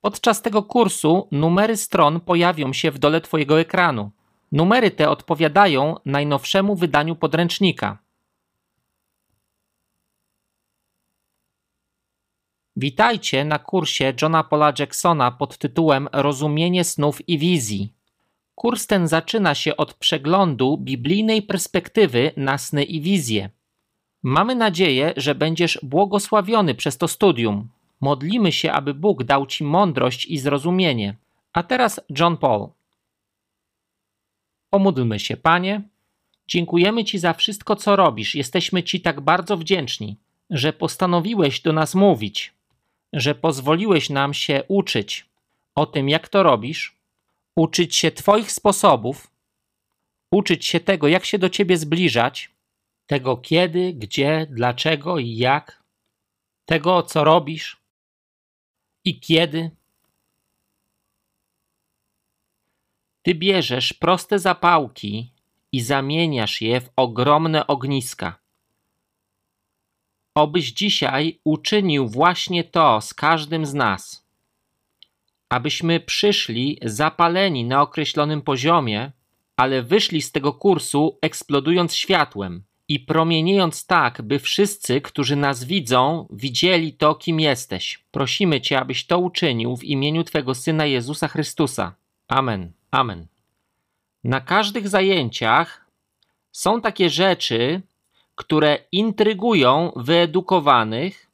Podczas tego kursu numery stron pojawią się w dole Twojego ekranu. Numery te odpowiadają najnowszemu wydaniu podręcznika. Witajcie na kursie Johna Paula Jacksona pod tytułem Rozumienie snów i wizji. Kurs ten zaczyna się od przeglądu biblijnej perspektywy na sny i wizje. Mamy nadzieję, że będziesz błogosławiony przez to studium. Modlimy się, aby Bóg dał Ci mądrość i zrozumienie. A teraz John Paul. Pomódlmy się, Panie. Dziękujemy Ci za wszystko, co robisz. Jesteśmy Ci tak bardzo wdzięczni, że postanowiłeś do nas mówić, że pozwoliłeś nam się uczyć o tym, jak to robisz, uczyć się Twoich sposobów, uczyć się tego, jak się do Ciebie zbliżać, tego kiedy, gdzie, dlaczego i jak, tego, co robisz i kiedy. Ty bierzesz proste zapałki i zamieniasz je w ogromne ogniska. Obyś dzisiaj uczynił właśnie to z każdym z nas. Abyśmy przyszli zapaleni na określonym poziomie, ale wyszli z tego kursu eksplodując światłem i promieniejąc tak, by wszyscy, którzy nas widzą, widzieli to, kim jesteś. Prosimy Cię, abyś to uczynił w imieniu Twego Syna Jezusa Chrystusa. Amen. Amen. Na każdych zajęciach są takie rzeczy, które intrygują wyedukowanych,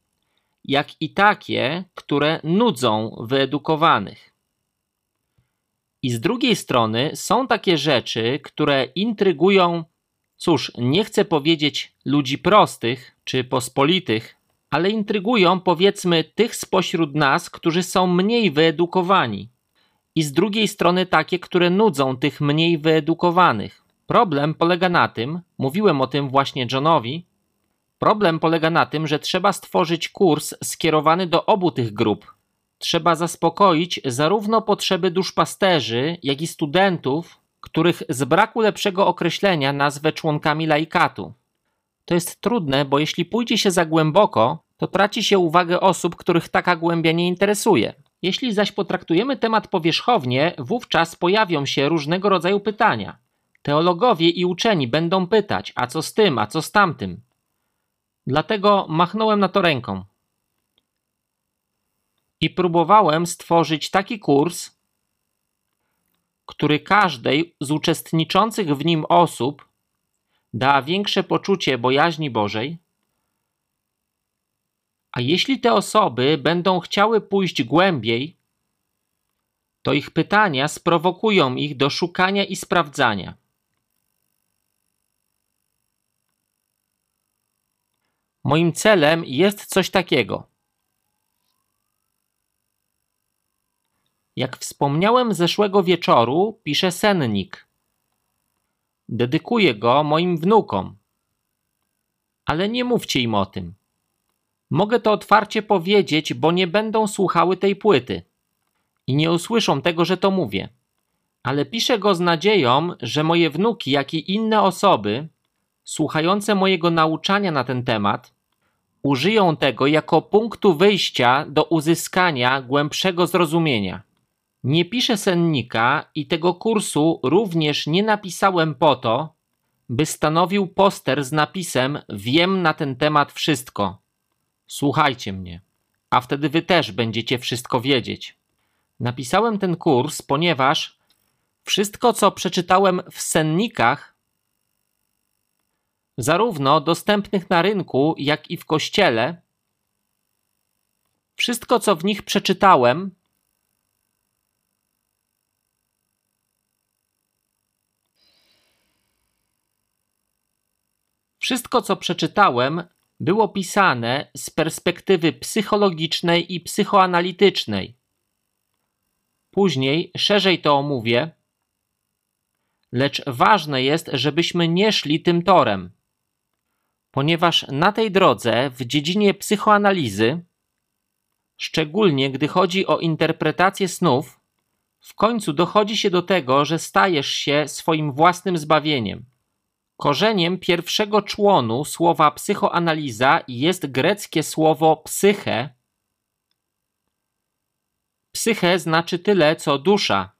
jak i takie, które nudzą wyedukowanych. I z drugiej strony są takie rzeczy, które intrygują, cóż, nie chcę powiedzieć ludzi prostych czy pospolitych, ale intrygują powiedzmy tych spośród nas, którzy są mniej wyedukowani. I z drugiej strony takie, które nudzą tych mniej wyedukowanych. Problem polega na tym, mówiłem o tym właśnie Johnowi, problem polega na tym, że trzeba stworzyć kurs skierowany do obu tych grup. Trzeba zaspokoić zarówno potrzeby duszpasterzy, jak i studentów, których z braku lepszego określenia nazwę członkami laikatu. To jest trudne, bo jeśli pójdzie się za głęboko, to traci się uwagę osób, których taka głębia nie interesuje. Jeśli zaś potraktujemy temat powierzchownie, wówczas pojawią się różnego rodzaju pytania. Teologowie i uczeni będą pytać, a co z tym, a co z tamtym. Dlatego machnąłem na to ręką. I próbowałem stworzyć taki kurs, który każdej z uczestniczących w nim osób da większe poczucie bojaźni Bożej. A jeśli te osoby będą chciały pójść głębiej, to ich pytania sprowokują ich do szukania i sprawdzania. Moim celem jest coś takiego. Jak wspomniałem zeszłego wieczoru, piszę sennik. Dedykuję go moim wnukom. Ale nie mówcie im o tym. Mogę to otwarcie powiedzieć, bo nie będą słuchały tej płyty i nie usłyszą tego, że to mówię. Ale piszę go z nadzieją, że moje wnuki, jak i inne osoby, słuchające mojego nauczania na ten temat, użyją tego jako punktu wyjścia do uzyskania głębszego zrozumienia. Nie piszę sennika i tego kursu również nie napisałem po to, by stanowił poster z napisem Wiem na ten temat wszystko. Słuchajcie mnie, a wtedy wy też będziecie wszystko wiedzieć. Napisałem ten kurs, ponieważ wszystko, co przeczytałem w sennikach, zarówno dostępnych na rynku, jak i w kościele, wszystko, co w nich przeczytałem, Wszystko, co przeczytałem, było pisane z perspektywy psychologicznej i psychoanalitycznej. Później szerzej to omówię, lecz ważne jest, żebyśmy nie szli tym torem, ponieważ na tej drodze w dziedzinie psychoanalizy, szczególnie gdy chodzi o interpretację snów, w końcu dochodzi się do tego, że stajesz się swoim własnym zbawieniem. Korzeniem pierwszego członu słowa psychoanaliza jest greckie słowo psyche. psyche znaczy tyle, co dusza.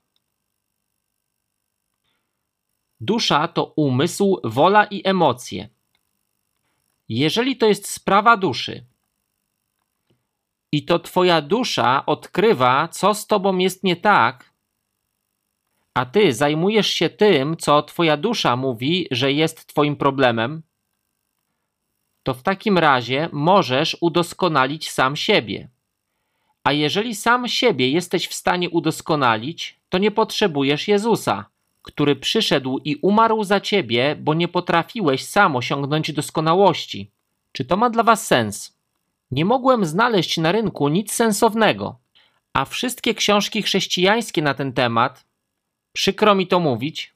Dusza to umysł, wola i emocje. Jeżeli to jest sprawa duszy i to twoja dusza odkrywa, co z tobą jest nie tak, a ty zajmujesz się tym, co twoja dusza mówi, że jest twoim problemem, to w takim razie możesz udoskonalić sam siebie. A jeżeli sam siebie jesteś w stanie udoskonalić, to nie potrzebujesz Jezusa, który przyszedł i umarł za ciebie, bo nie potrafiłeś sam osiągnąć doskonałości. Czy to ma dla was sens? Nie mogłem znaleźć na rynku nic sensownego, a wszystkie książki chrześcijańskie na ten temat, przykro mi to mówić,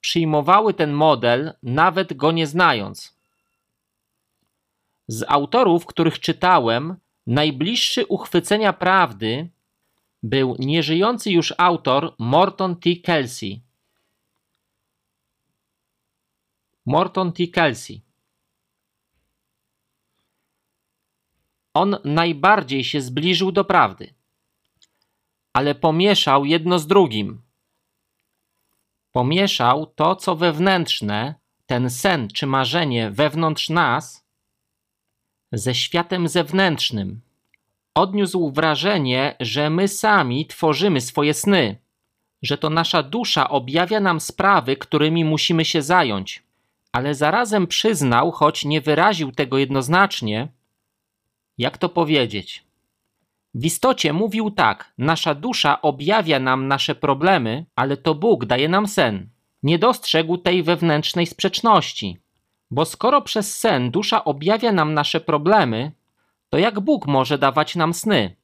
przyjmowały ten model, nawet go nie znając. Z autorów, których czytałem, najbliższy uchwycenia prawdy był nieżyjący już autor Morton T. Kelsey. Morton T. Kelsey. On najbardziej się zbliżył do prawdy, ale pomieszał jedno z drugim. Pomieszał to, co wewnętrzne, ten sen czy marzenie wewnątrz nas, ze światem zewnętrznym. Odniósł wrażenie, że my sami tworzymy swoje sny, że to nasza dusza objawia nam sprawy, którymi musimy się zająć, ale zarazem przyznał, choć nie wyraził tego jednoznacznie, jak to powiedzieć. W istocie mówił tak: Nasza dusza objawia nam nasze problemy, ale to Bóg daje nam sen. Nie dostrzegł tej wewnętrznej sprzeczności. Bo skoro przez sen dusza objawia nam nasze problemy, to jak Bóg może dawać nam sny?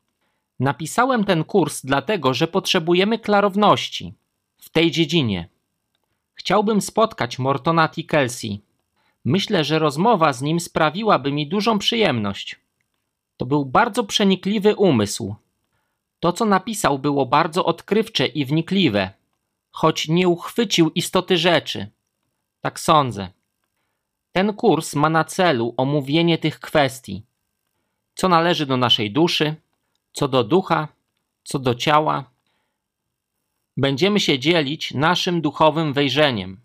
Napisałem ten kurs dlatego, że potrzebujemy klarowności w tej dziedzinie. Chciałbym spotkać Mortona T. Kelsey. Myślę, że rozmowa z nim sprawiłaby mi dużą przyjemność. To był bardzo przenikliwy umysł. To, co napisał, było bardzo odkrywcze i wnikliwe, choć nie uchwycił istoty rzeczy. Tak sądzę. Ten kurs ma na celu omówienie tych kwestii. Co należy do naszej duszy, co do ducha, co do ciała. Będziemy się dzielić naszym duchowym wejrzeniem.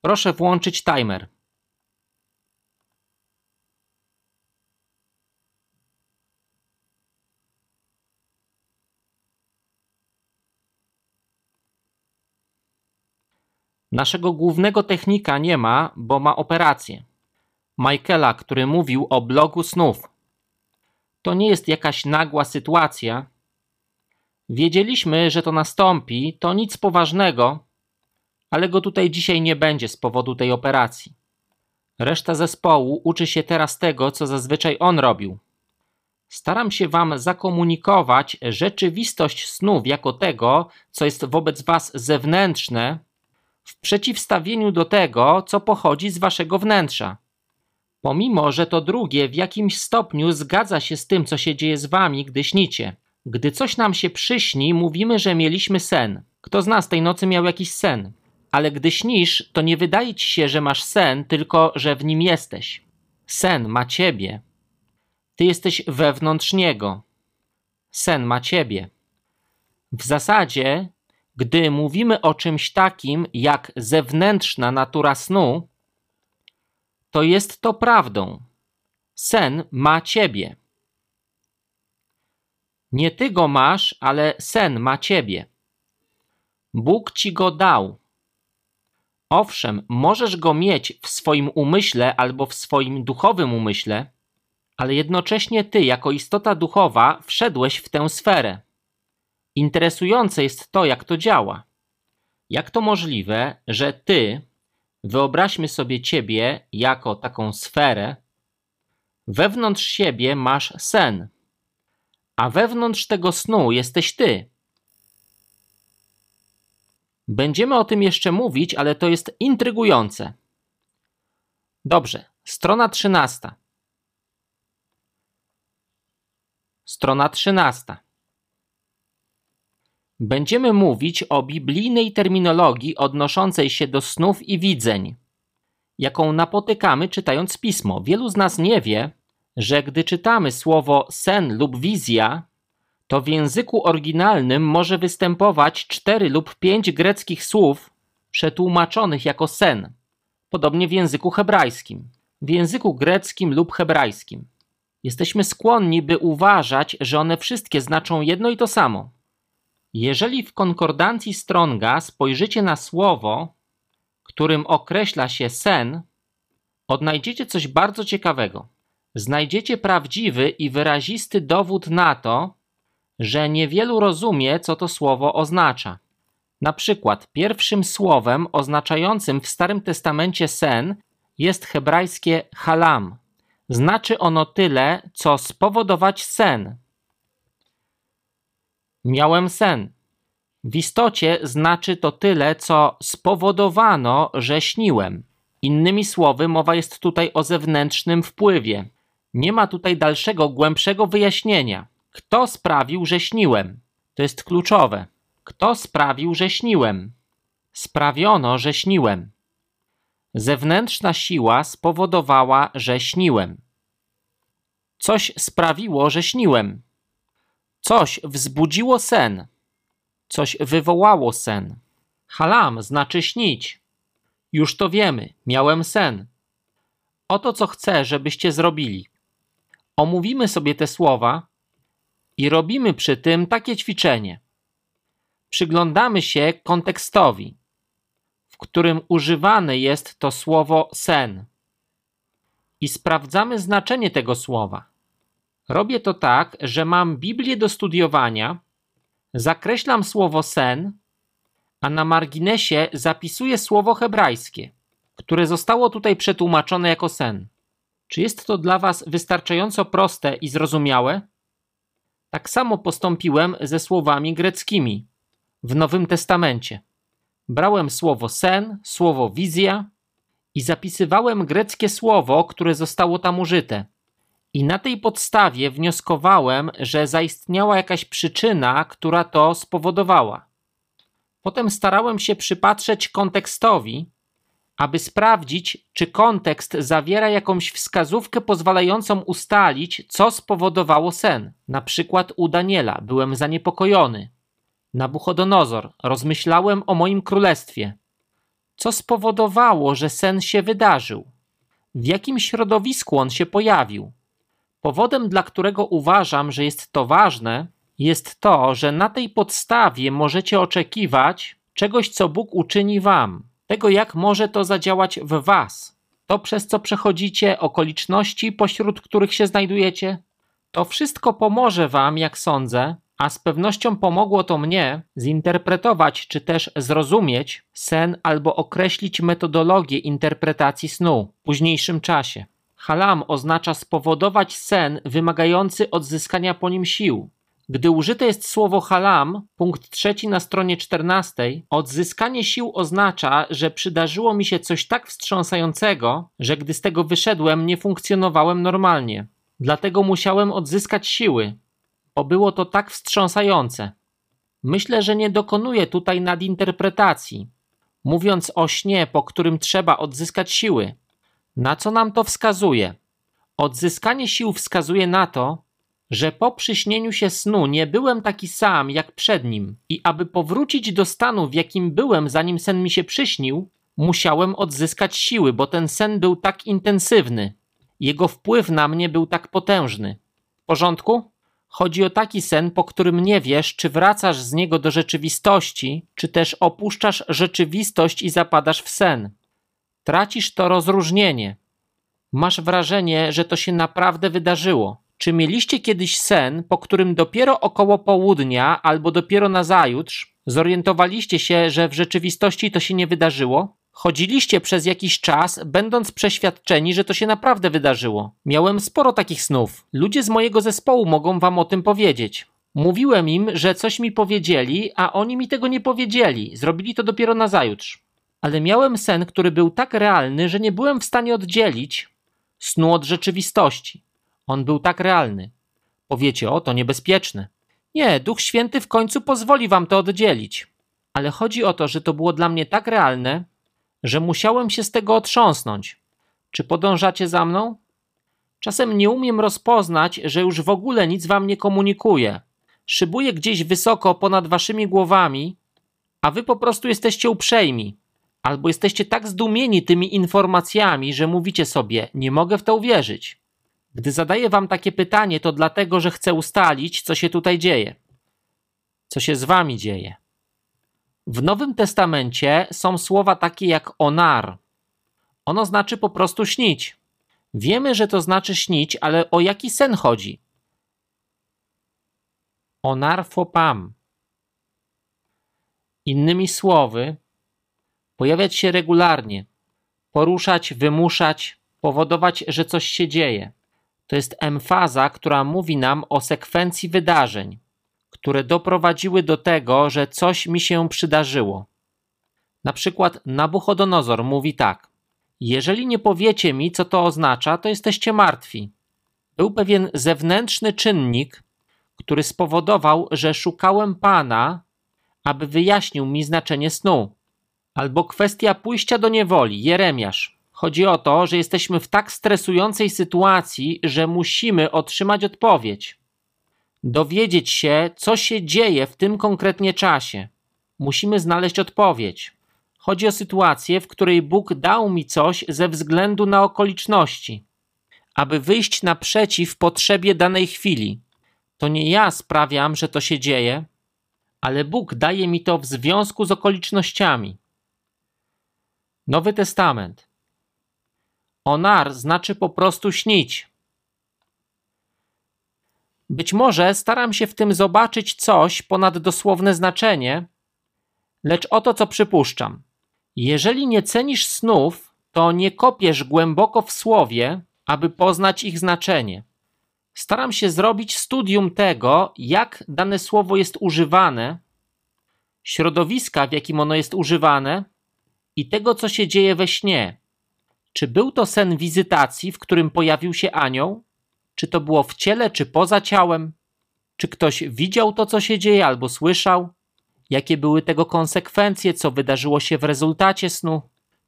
Proszę włączyć timer. Naszego głównego technika nie ma, bo ma operację. Michaela, który mówił o blogu snów. To nie jest jakaś nagła sytuacja. Wiedzieliśmy, że to nastąpi, to nic poważnego, ale go tutaj dzisiaj nie będzie z powodu tej operacji. Reszta zespołu uczy się teraz tego, co zazwyczaj on robił. Staram się Wam zakomunikować rzeczywistość snów jako tego, co jest wobec Was zewnętrzne, w przeciwstawieniu do tego, co pochodzi z waszego wnętrza. Pomimo, że to drugie w jakimś stopniu zgadza się z tym, co się dzieje z wami, gdy śnicie. Gdy coś nam się przyśni, mówimy, że mieliśmy sen. Kto z nas tej nocy miał jakiś sen? Ale gdy śnisz, to nie wydaje ci się, że masz sen, tylko że w nim jesteś. Sen ma ciebie. Ty jesteś wewnątrz niego. Sen ma ciebie. W zasadzie gdy mówimy o czymś takim jak zewnętrzna natura snu, to jest to prawdą. Sen ma ciebie. Nie ty go masz, ale sen ma ciebie. Bóg ci go dał. Owszem, możesz go mieć w swoim umyśle albo w swoim duchowym umyśle, ale jednocześnie ty, jako istota duchowa, wszedłeś w tę sferę. Interesujące jest to, jak to działa. Jak to możliwe, że ty, wyobraźmy sobie ciebie jako taką sferę, wewnątrz siebie masz sen, a wewnątrz tego snu jesteś ty. Będziemy o tym jeszcze mówić, ale to jest intrygujące. Dobrze, strona trzynasta. Strona trzynasta. Będziemy mówić o biblijnej terminologii odnoszącej się do snów i widzeń, jaką napotykamy czytając pismo. Wielu z nas nie wie, że gdy czytamy słowo sen lub wizja, to w języku oryginalnym może występować cztery lub pięć greckich słów przetłumaczonych jako sen, podobnie w języku hebrajskim, w języku greckim lub hebrajskim. Jesteśmy skłonni, by uważać, że one wszystkie znaczą jedno i to samo. Jeżeli w konkordancji Stronga spojrzycie na słowo, którym określa się sen, odnajdziecie coś bardzo ciekawego. Znajdziecie prawdziwy i wyrazisty dowód na to, że niewielu rozumie, co to słowo oznacza. Na przykład pierwszym słowem oznaczającym w Starym Testamencie sen jest hebrajskie halam. Znaczy ono tyle, co spowodować sen. Miałem sen. W istocie znaczy to tyle, co spowodowano, że śniłem. Innymi słowy, mowa jest tutaj o zewnętrznym wpływie. Nie ma tutaj dalszego, głębszego wyjaśnienia. Kto sprawił, że śniłem? To jest kluczowe. Kto sprawił, że śniłem? Sprawiono, że śniłem. Zewnętrzna siła spowodowała, że śniłem. Coś sprawiło, że śniłem. Coś wzbudziło sen. Coś wywołało sen. Halam znaczy śnić. Już to wiemy, miałem sen. Oto co chcę, żebyście zrobili. Omówimy sobie te słowa i robimy przy tym takie ćwiczenie. Przyglądamy się kontekstowi, w którym używane jest to słowo sen i sprawdzamy znaczenie tego słowa. Robię to tak, że mam Biblię do studiowania, zakreślam słowo sen, a na marginesie zapisuję słowo hebrajskie, które zostało tutaj przetłumaczone jako sen. Czy jest to dla Was wystarczająco proste i zrozumiałe? Tak samo postąpiłem ze słowami greckimi w Nowym Testamencie. Brałem słowo sen, słowo wizja i zapisywałem greckie słowo, które zostało tam użyte. I na tej podstawie wnioskowałem, że zaistniała jakaś przyczyna, która to spowodowała. Potem starałem się przypatrzeć kontekstowi, aby sprawdzić, czy kontekst zawiera jakąś wskazówkę pozwalającą ustalić, co spowodowało sen. Na przykład u Daniela byłem zaniepokojony. Nabuchodonozor, rozmyślałem o moim królestwie. Co spowodowało, że sen się wydarzył? W jakim środowisku on się pojawił? Powodem, dla którego uważam, że jest to ważne, jest to, że na tej podstawie możecie oczekiwać czegoś, co Bóg uczyni wam, tego, jak może to zadziałać w was. To, przez co przechodzicie, okoliczności, pośród których się znajdujecie, to wszystko pomoże wam, jak sądzę, a z pewnością pomogło to mnie zinterpretować czy też zrozumieć sen albo określić metodologię interpretacji snu w późniejszym czasie. Halam oznacza spowodować sen wymagający odzyskania po nim sił. Gdy użyte jest słowo halam, punkt trzeci na stronie 14, odzyskanie sił oznacza, że przydarzyło mi się coś tak wstrząsającego, że gdy z tego wyszedłem, nie funkcjonowałem normalnie. Dlatego musiałem odzyskać siły, bo było to tak wstrząsające. Myślę, że nie dokonuję tutaj nadinterpretacji, mówiąc o śnie, po którym trzeba odzyskać siły. Na co nam to wskazuje? Odzyskanie sił wskazuje na to, że po przyśnieniu się snu nie byłem taki sam jak przed nim i aby powrócić do stanu, w jakim byłem zanim sen mi się przyśnił, musiałem odzyskać siły, bo ten sen był tak intensywny. Jego wpływ na mnie był tak potężny. W porządku? Chodzi o taki sen, po którym nie wiesz, czy wracasz z niego do rzeczywistości, czy też opuszczasz rzeczywistość i zapadasz w sen. Tracisz to rozróżnienie. Masz wrażenie, że to się naprawdę wydarzyło. Czy mieliście kiedyś sen, po którym dopiero około południa albo dopiero na zajutrz zorientowaliście się, że w rzeczywistości to się nie wydarzyło? Chodziliście przez jakiś czas, będąc przeświadczeni, że to się naprawdę wydarzyło. Miałem sporo takich snów. Ludzie z mojego zespołu mogą wam o tym powiedzieć. Mówiłem im, że coś mi powiedzieli, a oni mi tego nie powiedzieli. Zrobili to dopiero na zajutrz. Ale miałem sen, który był tak realny, że nie byłem w stanie oddzielić snu od rzeczywistości. On był tak realny. Powiecie, o to niebezpieczne. Nie, Duch Święty w końcu pozwoli wam to oddzielić. Ale chodzi o to, że to było dla mnie tak realne, że musiałem się z tego otrząsnąć. Czy podążacie za mną? Czasem nie umiem rozpoznać, że już w ogóle nic wam nie komunikuje. Szybuję gdzieś wysoko ponad waszymi głowami, a wy po prostu jesteście uprzejmi. Albo jesteście tak zdumieni tymi informacjami, że mówicie sobie: Nie mogę w to uwierzyć. Gdy zadaję wam takie pytanie, to dlatego, że chcę ustalić, co się tutaj dzieje. Co się z wami dzieje. W Nowym Testamencie są słowa takie jak onar. Ono znaczy po prostu śnić. Wiemy, że to znaczy śnić, ale o jaki sen chodzi? Onarfopam. Innymi słowy, pojawiać się regularnie, poruszać, wymuszać, powodować, że coś się dzieje. To jest emfaza, która mówi nam o sekwencji wydarzeń, które doprowadziły do tego, że coś mi się przydarzyło. Na przykład Nabuchodonozor mówi tak: Jeżeli nie powiecie mi, co to oznacza, to jesteście martwi. Był pewien zewnętrzny czynnik, który spowodował, że szukałem Pana, aby wyjaśnił mi znaczenie snu. Albo kwestia pójścia do niewoli, Jeremiasz. Chodzi o to, że jesteśmy w tak stresującej sytuacji, że musimy otrzymać odpowiedź. Dowiedzieć się, co się dzieje w tym konkretnie czasie. Musimy znaleźć odpowiedź. Chodzi o sytuację, w której Bóg dał mi coś ze względu na okoliczności, aby wyjść naprzeciw potrzebie danej chwili. To nie ja sprawiam, że to się dzieje, ale Bóg daje mi to w związku z okolicznościami. Nowy Testament. Onar znaczy po prostu śnić. Być może staram się w tym zobaczyć coś ponad dosłowne znaczenie, lecz oto co przypuszczam. Jeżeli nie cenisz snów, to nie kopiesz głęboko w słowie, aby poznać ich znaczenie. Staram się zrobić studium tego, jak dane słowo jest używane, środowiska, w jakim ono jest używane i tego, co się dzieje we śnie. Czy był to sen wizytacji, w którym pojawił się anioł? Czy to było w ciele, czy poza ciałem? Czy ktoś widział to, co się dzieje, albo słyszał? Jakie były tego konsekwencje, co wydarzyło się w rezultacie snu?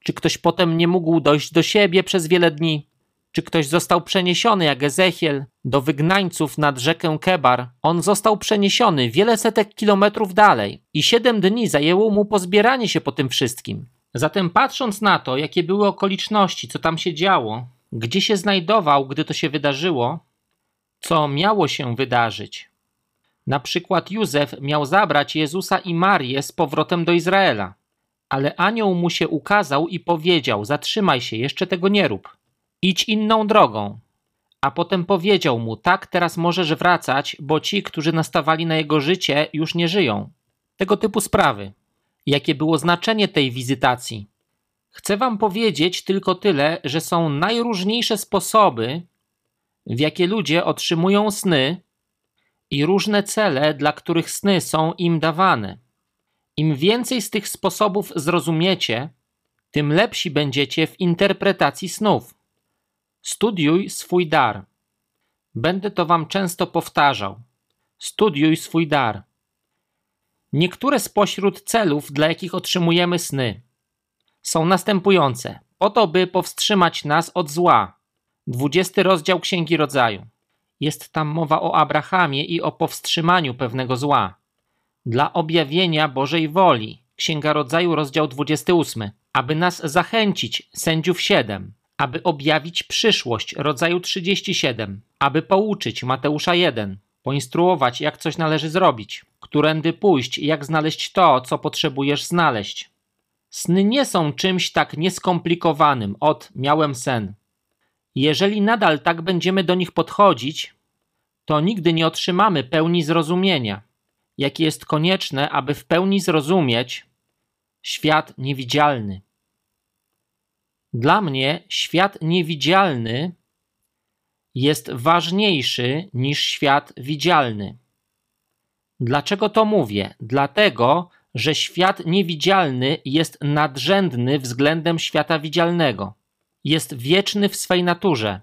Czy ktoś potem nie mógł dojść do siebie przez wiele dni? Czy ktoś został przeniesiony jak Ezechiel do wygnańców nad rzekę Kebar? On został przeniesiony wiele setek kilometrów dalej i siedem dni zajęło mu pozbieranie się po tym wszystkim. Zatem patrząc na to, jakie były okoliczności, co tam się działo, gdzie się znajdował, gdy to się wydarzyło, co miało się wydarzyć. Na przykład Józef miał zabrać Jezusa i Marię z powrotem do Izraela, ale anioł mu się ukazał i powiedział: Zatrzymaj się, jeszcze tego nie rób. Idź inną drogą. A potem powiedział mu: Tak, teraz możesz wracać, bo ci, którzy nastawali na jego życie, już nie żyją. Tego typu sprawy. Jakie było znaczenie tej wizytacji? Chcę Wam powiedzieć tylko tyle, że są najróżniejsze sposoby, w jakie ludzie otrzymują sny i różne cele, dla których sny są im dawane. Im więcej z tych sposobów zrozumiecie, tym lepsi będziecie w interpretacji snów. Studiuj swój dar. Będę to Wam często powtarzał. Studiuj swój dar. Niektóre spośród celów, dla jakich otrzymujemy sny, są następujące: po to, by powstrzymać nas od zła. 20 rozdział Księgi Rodzaju. Jest tam mowa o Abrahamie i o powstrzymaniu pewnego zła. Dla objawienia Bożej woli. Księga Rodzaju, rozdział 28. Aby nas zachęcić, sędziów 7 aby objawić przyszłość rodzaju 37, aby pouczyć Mateusza 1, poinstruować, jak coś należy zrobić, którędy pójść jak znaleźć to, co potrzebujesz znaleźć. Sny nie są czymś tak nieskomplikowanym od miałem sen. Jeżeli nadal tak będziemy do nich podchodzić, to nigdy nie otrzymamy pełni zrozumienia, jakie jest konieczne, aby w pełni zrozumieć świat niewidzialny. Dla mnie świat niewidzialny jest ważniejszy niż świat widzialny. Dlaczego to mówię? Dlatego, że świat niewidzialny jest nadrzędny względem świata widzialnego. Jest wieczny w swej naturze.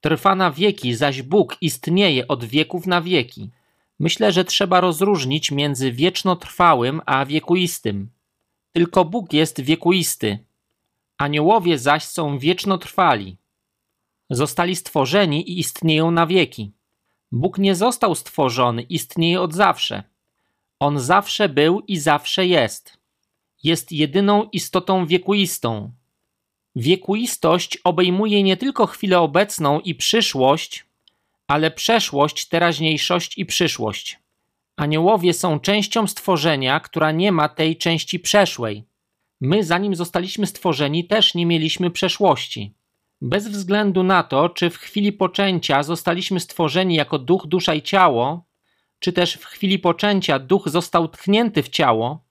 Trwa na wieki, zaś Bóg istnieje od wieków na wieki. Myślę, że trzeba rozróżnić między wiecznotrwałym a wiekuistym. Tylko Bóg jest wiekuisty, Aniołowie zaś są wiecznotrwali. Zostali stworzeni i istnieją na wieki. Bóg nie został stworzony, istnieje od zawsze. On zawsze był i zawsze jest. Jest jedyną istotą wiekuistą. Wiekuistość obejmuje nie tylko chwilę obecną i przyszłość, ale przeszłość, teraźniejszość i przyszłość. Aniołowie są częścią stworzenia, która nie ma tej części przeszłej. My, zanim zostaliśmy stworzeni, też nie mieliśmy przeszłości. Bez względu na to, czy w chwili poczęcia zostaliśmy stworzeni jako duch, dusza i ciało, czy też w chwili poczęcia duch został tchnięty w ciało,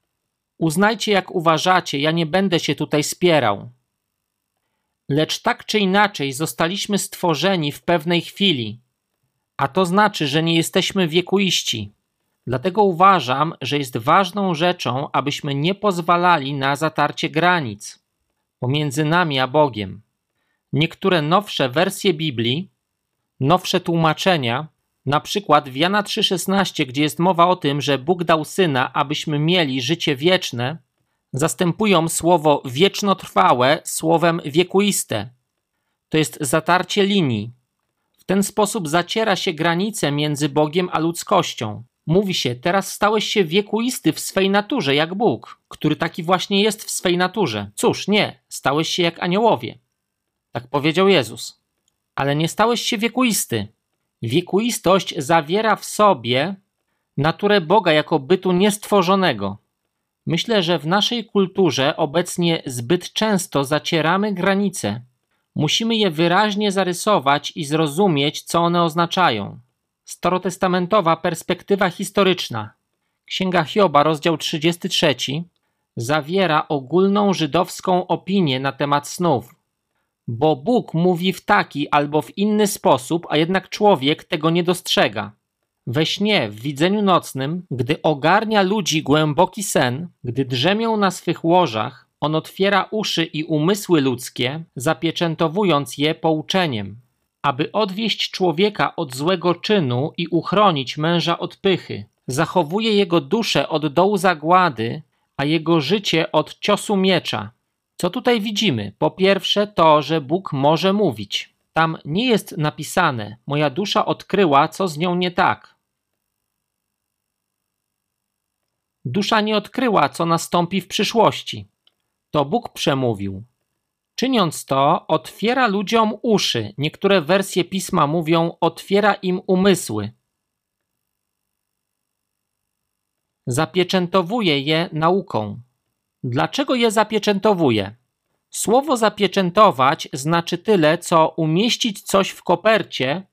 uznajcie jak uważacie, ja nie będę się tutaj spierał. Lecz tak czy inaczej zostaliśmy stworzeni w pewnej chwili, a to znaczy, że nie jesteśmy wiekuiści. Dlatego uważam, że jest ważną rzeczą, abyśmy nie pozwalali na zatarcie granic pomiędzy nami a Bogiem. Niektóre nowsze wersje Biblii, nowsze tłumaczenia, na przykład w Jana 3,16, gdzie jest mowa o tym, że Bóg dał syna, abyśmy mieli życie wieczne, zastępują słowo wiecznotrwałe słowem wiekuiste. To jest zatarcie linii. W ten sposób zaciera się granice między Bogiem a ludzkością. Mówi się, teraz stałeś się wiekuisty w swej naturze, jak Bóg, który taki właśnie jest w swej naturze. Cóż, nie, stałeś się jak aniołowie. Tak powiedział Jezus. Ale nie stałeś się wiekuisty. Wiekuistość zawiera w sobie naturę Boga jako bytu niestworzonego. Myślę, że w naszej kulturze obecnie zbyt często zacieramy granice. Musimy je wyraźnie zarysować i zrozumieć, co one oznaczają. Starotestamentowa perspektywa historyczna. Księga Hioba, rozdział 33, zawiera ogólną żydowską opinię na temat snów. Bo Bóg mówi w taki albo w inny sposób, a jednak człowiek tego nie dostrzega. We śnie, w widzeniu nocnym, gdy ogarnia ludzi głęboki sen, gdy drzemią na swych łożach, on otwiera uszy i umysły ludzkie, zapieczętowując je pouczeniem aby odwieść człowieka od złego czynu i uchronić męża od pychy. Zachowuje jego duszę od dołu zagłady, a jego życie od ciosu miecza. Co tutaj widzimy? Po pierwsze, to, że Bóg może mówić. Tam nie jest napisane: Moja dusza odkryła, co z nią nie tak. Dusza nie odkryła, co nastąpi w przyszłości. To Bóg przemówił. Czyniąc to, otwiera ludziom uszy. Niektóre wersje pisma mówią, otwiera im umysły. Zapieczętowuje je nauką. Dlaczego je zapieczętowuje? Słowo zapieczętować znaczy tyle, co umieścić coś w kopercie,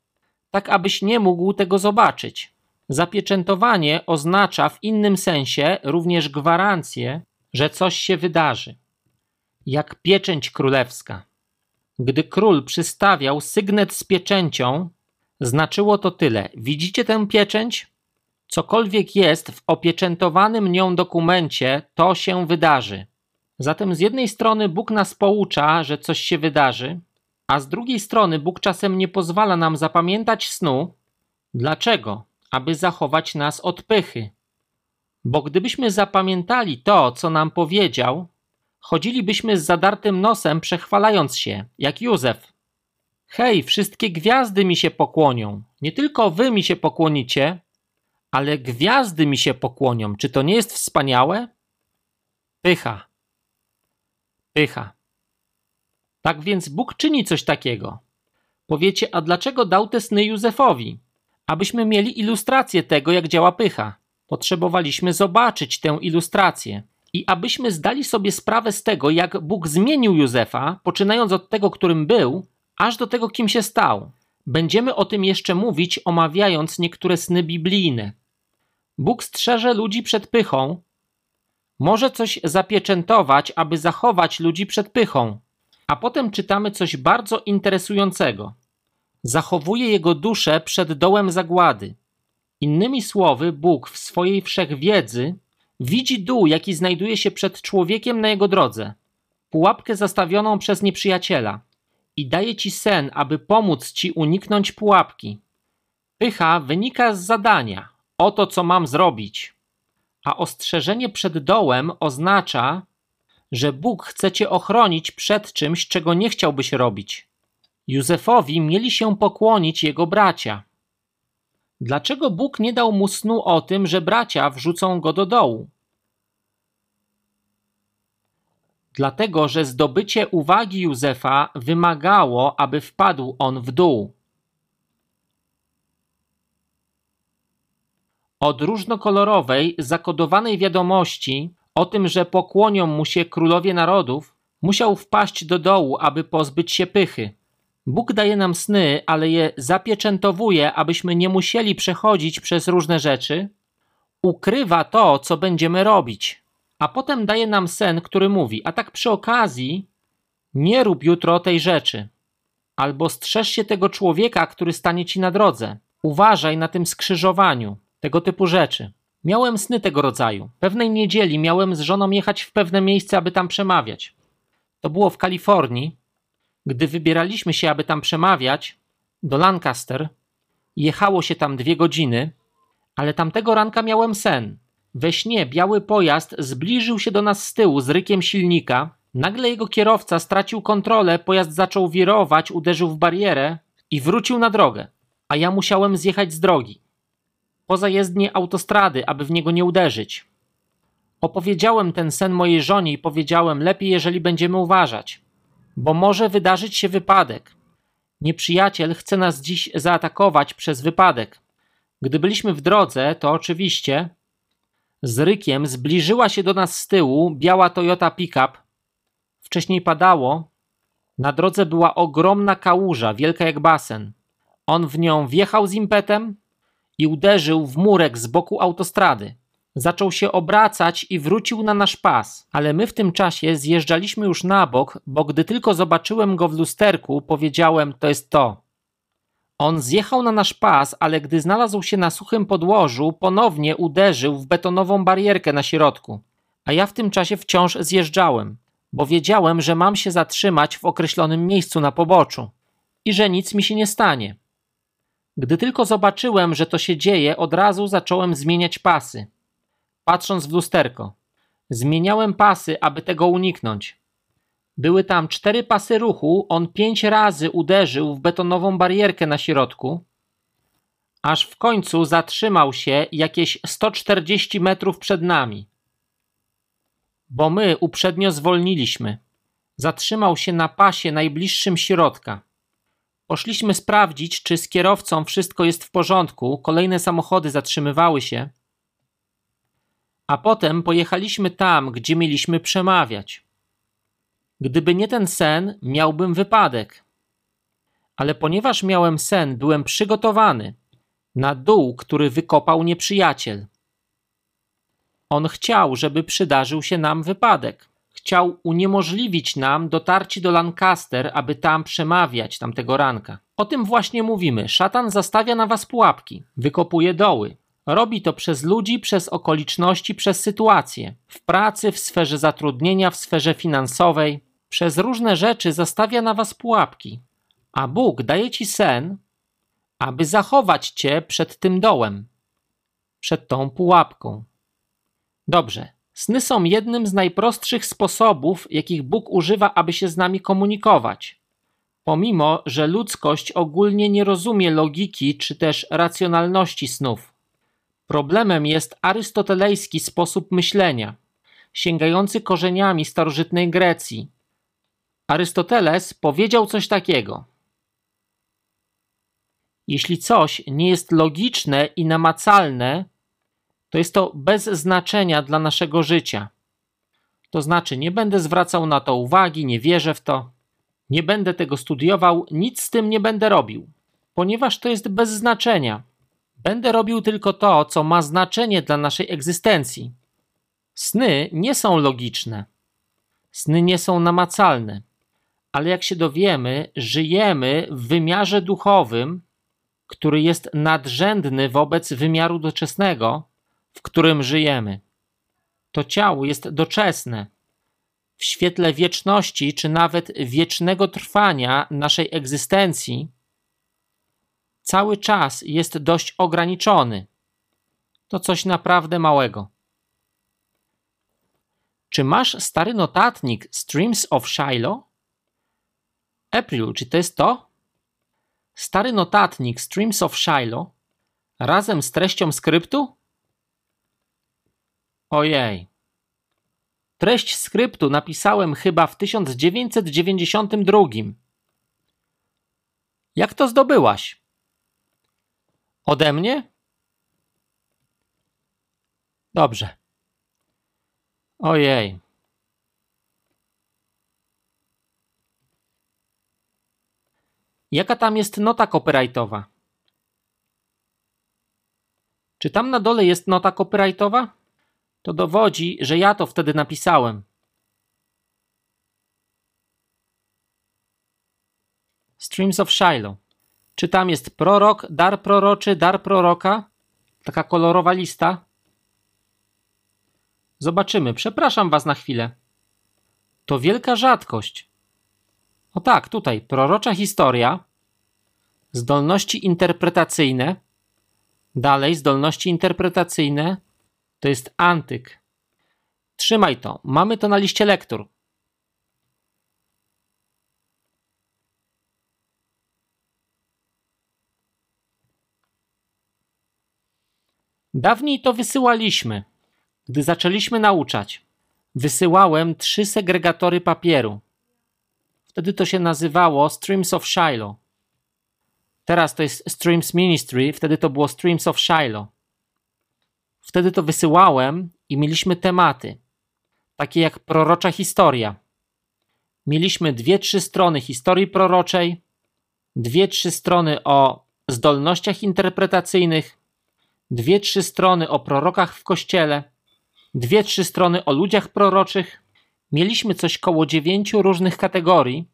tak abyś nie mógł tego zobaczyć. Zapieczętowanie oznacza w innym sensie również gwarancję, że coś się wydarzy jak pieczęć królewska. Gdy król przystawiał sygnet z pieczęcią, znaczyło to tyle. Widzicie tę pieczęć? Cokolwiek jest w opieczętowanym nią dokumencie, to się wydarzy. Zatem z jednej strony Bóg nas poucza, że coś się wydarzy, a z drugiej strony Bóg czasem nie pozwala nam zapamiętać snu. Dlaczego? Aby zachować nas od pychy. Bo gdybyśmy zapamiętali to, co nam powiedział, chodzilibyśmy z zadartym nosem, przechwalając się, jak Józef. Hej, wszystkie gwiazdy mi się pokłonią. Nie tylko wy mi się pokłonicie, ale gwiazdy mi się pokłonią. Czy to nie jest wspaniałe? Pycha. Pycha. Tak więc Bóg czyni coś takiego. Powiecie, a dlaczego dał te sny Józefowi? Abyśmy mieli ilustrację tego, jak działa pycha. Potrzebowaliśmy zobaczyć tę ilustrację. I abyśmy zdali sobie sprawę z tego, jak Bóg zmienił Józefa, poczynając od tego, którym był, aż do tego, kim się stał. Będziemy o tym jeszcze mówić, omawiając niektóre sny biblijne. Bóg strzeże ludzi przed pychą, może coś zapieczętować, aby zachować ludzi przed pychą. A potem czytamy coś bardzo interesującego. Zachowuje jego duszę przed dołem zagłady. Innymi słowy, Bóg w swojej wszechwiedzy Widzi dół, jaki znajduje się przed człowiekiem na jego drodze, pułapkę zastawioną przez nieprzyjaciela i daje ci sen, aby pomóc ci uniknąć pułapki. Pycha wynika z zadania, oto co mam zrobić. A ostrzeżenie przed dołem oznacza, że Bóg chce cię ochronić przed czymś, czego nie chciałbyś robić. Józefowi mieli się pokłonić jego bracia. Dlaczego Bóg nie dał mu snu o tym, że bracia wrzucą go do dołu? Dlatego, że zdobycie uwagi Józefa wymagało, aby wpadł on w dół. Od różnokolorowej, zakodowanej wiadomości o tym, że pokłonią mu się królowie narodów, musiał wpaść do dołu, aby pozbyć się pychy. Bóg daje nam sny, ale je zapieczętowuje, abyśmy nie musieli przechodzić przez różne rzeczy. Ukrywa to, co będziemy robić. A potem daje nam sen, który mówi: A tak przy okazji, nie rób jutro tej rzeczy. Albo strzeż się tego człowieka, który stanie ci na drodze. Uważaj na tym skrzyżowaniu. Tego typu rzeczy. Miałem sny tego rodzaju. Pewnej niedzieli miałem z żoną jechać w pewne miejsce, aby tam przemawiać. To było w Kalifornii. Gdy wybieraliśmy się, aby tam przemawiać, do Lancaster, jechało się tam dwie godziny, ale tamtego ranka miałem sen. We śnie biały pojazd zbliżył się do nas z tyłu z rykiem silnika. Nagle jego kierowca stracił kontrolę, pojazd zaczął wirować, uderzył w barierę i wrócił na drogę, a ja musiałem zjechać z drogi poza jezdnię autostrady, aby w niego nie uderzyć. Opowiedziałem ten sen mojej żonie i powiedziałem: Lepiej, jeżeli będziemy uważać, bo może wydarzyć się wypadek. Nieprzyjaciel chce nas dziś zaatakować przez wypadek. Gdy byliśmy w drodze, to oczywiście z rykiem zbliżyła się do nas z tyłu biała Toyota pickup. Wcześniej padało. Na drodze była ogromna kałuża, wielka jak basen. On w nią wjechał z impetem, i uderzył w murek z boku autostrady. Zaczął się obracać i wrócił na nasz pas, ale my w tym czasie zjeżdżaliśmy już na bok, bo gdy tylko zobaczyłem go w lusterku, powiedziałem: To jest to. On zjechał na nasz pas, ale gdy znalazł się na suchym podłożu, ponownie uderzył w betonową barierkę na środku. A ja w tym czasie wciąż zjeżdżałem, bo wiedziałem, że mam się zatrzymać w określonym miejscu na poboczu i że nic mi się nie stanie. Gdy tylko zobaczyłem, że to się dzieje, od razu zacząłem zmieniać pasy. Patrząc w lusterko, zmieniałem pasy, aby tego uniknąć. Były tam cztery pasy ruchu, on pięć razy uderzył w betonową barierkę na środku, aż w końcu zatrzymał się jakieś 140 metrów przed nami. Bo my uprzednio zwolniliśmy. Zatrzymał się na pasie najbliższym środka. Poszliśmy sprawdzić, czy z kierowcą wszystko jest w porządku. Kolejne samochody zatrzymywały się. A potem pojechaliśmy tam, gdzie mieliśmy przemawiać. Gdyby nie ten sen, miałbym wypadek. Ale ponieważ miałem sen, byłem przygotowany na dół, który wykopał nieprzyjaciel. On chciał, żeby przydarzył się nam wypadek chciał uniemożliwić nam dotarcie do Lancaster, aby tam przemawiać tamtego ranka. O tym właśnie mówimy. Szatan zastawia na was pułapki, wykopuje doły. Robi to przez ludzi, przez okoliczności, przez sytuacje. W pracy, w sferze zatrudnienia, w sferze finansowej. Przez różne rzeczy zastawia na was pułapki. A Bóg daje ci sen, aby zachować cię przed tym dołem, przed tą pułapką. Dobrze, Sny są jednym z najprostszych sposobów, jakich Bóg używa, aby się z nami komunikować. Pomimo, że ludzkość ogólnie nie rozumie logiki czy też racjonalności snów. Problemem jest arystotelejski sposób myślenia, sięgający korzeniami starożytnej Grecji. Arystoteles powiedział coś takiego: Jeśli coś nie jest logiczne i namacalne, to jest to bez znaczenia dla naszego życia. To znaczy, nie będę zwracał na to uwagi, nie wierzę w to, nie będę tego studiował, nic z tym nie będę robił, ponieważ to jest bez znaczenia. Będę robił tylko to, co ma znaczenie dla naszej egzystencji. Sny nie są logiczne, sny nie są namacalne, ale jak się dowiemy, żyjemy w wymiarze duchowym, który jest nadrzędny wobec wymiaru doczesnego, w którym żyjemy. To ciało jest doczesne. W świetle wieczności, czy nawet wiecznego trwania naszej egzystencji, cały czas jest dość ograniczony. To coś naprawdę małego. Czy masz stary notatnik Streams of Shiloh? April, czy to jest to? Stary notatnik Streams of Shiloh razem z treścią skryptu? Ojej. Treść skryptu napisałem chyba w 1992. Jak to zdobyłaś? Ode mnie? Dobrze. Ojej. Jaka tam jest nota copyrightowa? Czy tam na dole jest nota copyrightowa? To dowodzi, że ja to wtedy napisałem. Streams of Shiloh. Czy tam jest prorok, dar proroczy, dar proroka? Taka kolorowa lista? Zobaczymy. Przepraszam was na chwilę. To wielka rzadkość. O tak, tutaj prorocza historia, zdolności interpretacyjne, dalej zdolności interpretacyjne, to jest antyk. Trzymaj to, mamy to na liście lektur. Dawniej to wysyłaliśmy, gdy zaczęliśmy nauczać. Wysyłałem trzy segregatory papieru. Wtedy to się nazywało Streams of Shiloh. Teraz to jest Streams Ministry, wtedy to było Streams of Shiloh. Wtedy to wysyłałem i mieliśmy tematy, takie jak prorocza historia. Mieliśmy dwie, trzy strony historii proroczej, dwie, trzy strony o zdolnościach interpretacyjnych, dwie, trzy strony o prorokach w kościele, dwie, trzy strony o ludziach proroczych. Mieliśmy coś koło dziewięciu różnych kategorii.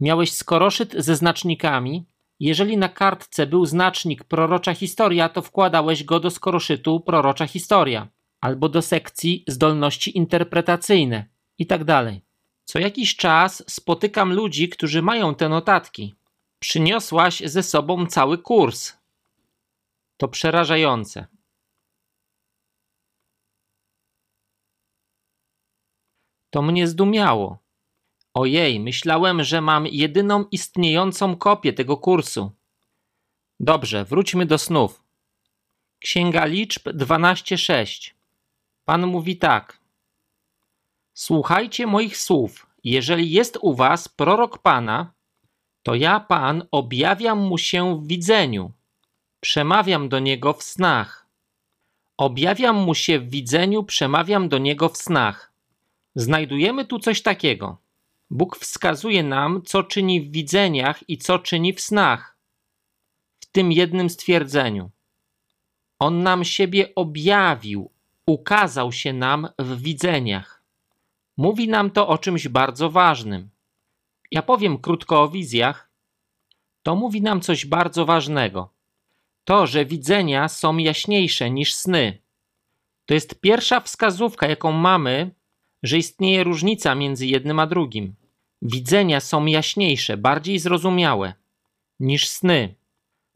Miałeś skoroszyt ze znacznikami. Jeżeli na kartce był znacznik prorocza historia, to wkładałeś go do skoroszytu prorocza historia albo do sekcji zdolności interpretacyjne i tak. Co jakiś czas spotykam ludzi, którzy mają te notatki. Przyniosłaś ze sobą cały kurs. To przerażające. To mnie zdumiało. Ojej, myślałem, że mam jedyną istniejącą kopię tego kursu. Dobrze, wróćmy do snów. Księga liczb 12:6. Pan mówi tak: Słuchajcie moich słów. Jeżeli jest u was prorok Pana, to ja, Pan, objawiam mu się w widzeniu. Przemawiam do niego w snach. Objawiam mu się w widzeniu, przemawiam do niego w snach. Znajdujemy tu coś takiego. Bóg wskazuje nam, co czyni w widzeniach i co czyni w snach. W tym jednym stwierdzeniu. On nam siebie objawił, ukazał się nam w widzeniach. Mówi nam to o czymś bardzo ważnym. Ja powiem krótko o wizjach. To mówi nam coś bardzo ważnego. To, że widzenia są jaśniejsze niż sny. To jest pierwsza wskazówka, jaką mamy, że istnieje różnica między jednym a drugim. Widzenia są jaśniejsze, bardziej zrozumiałe niż sny.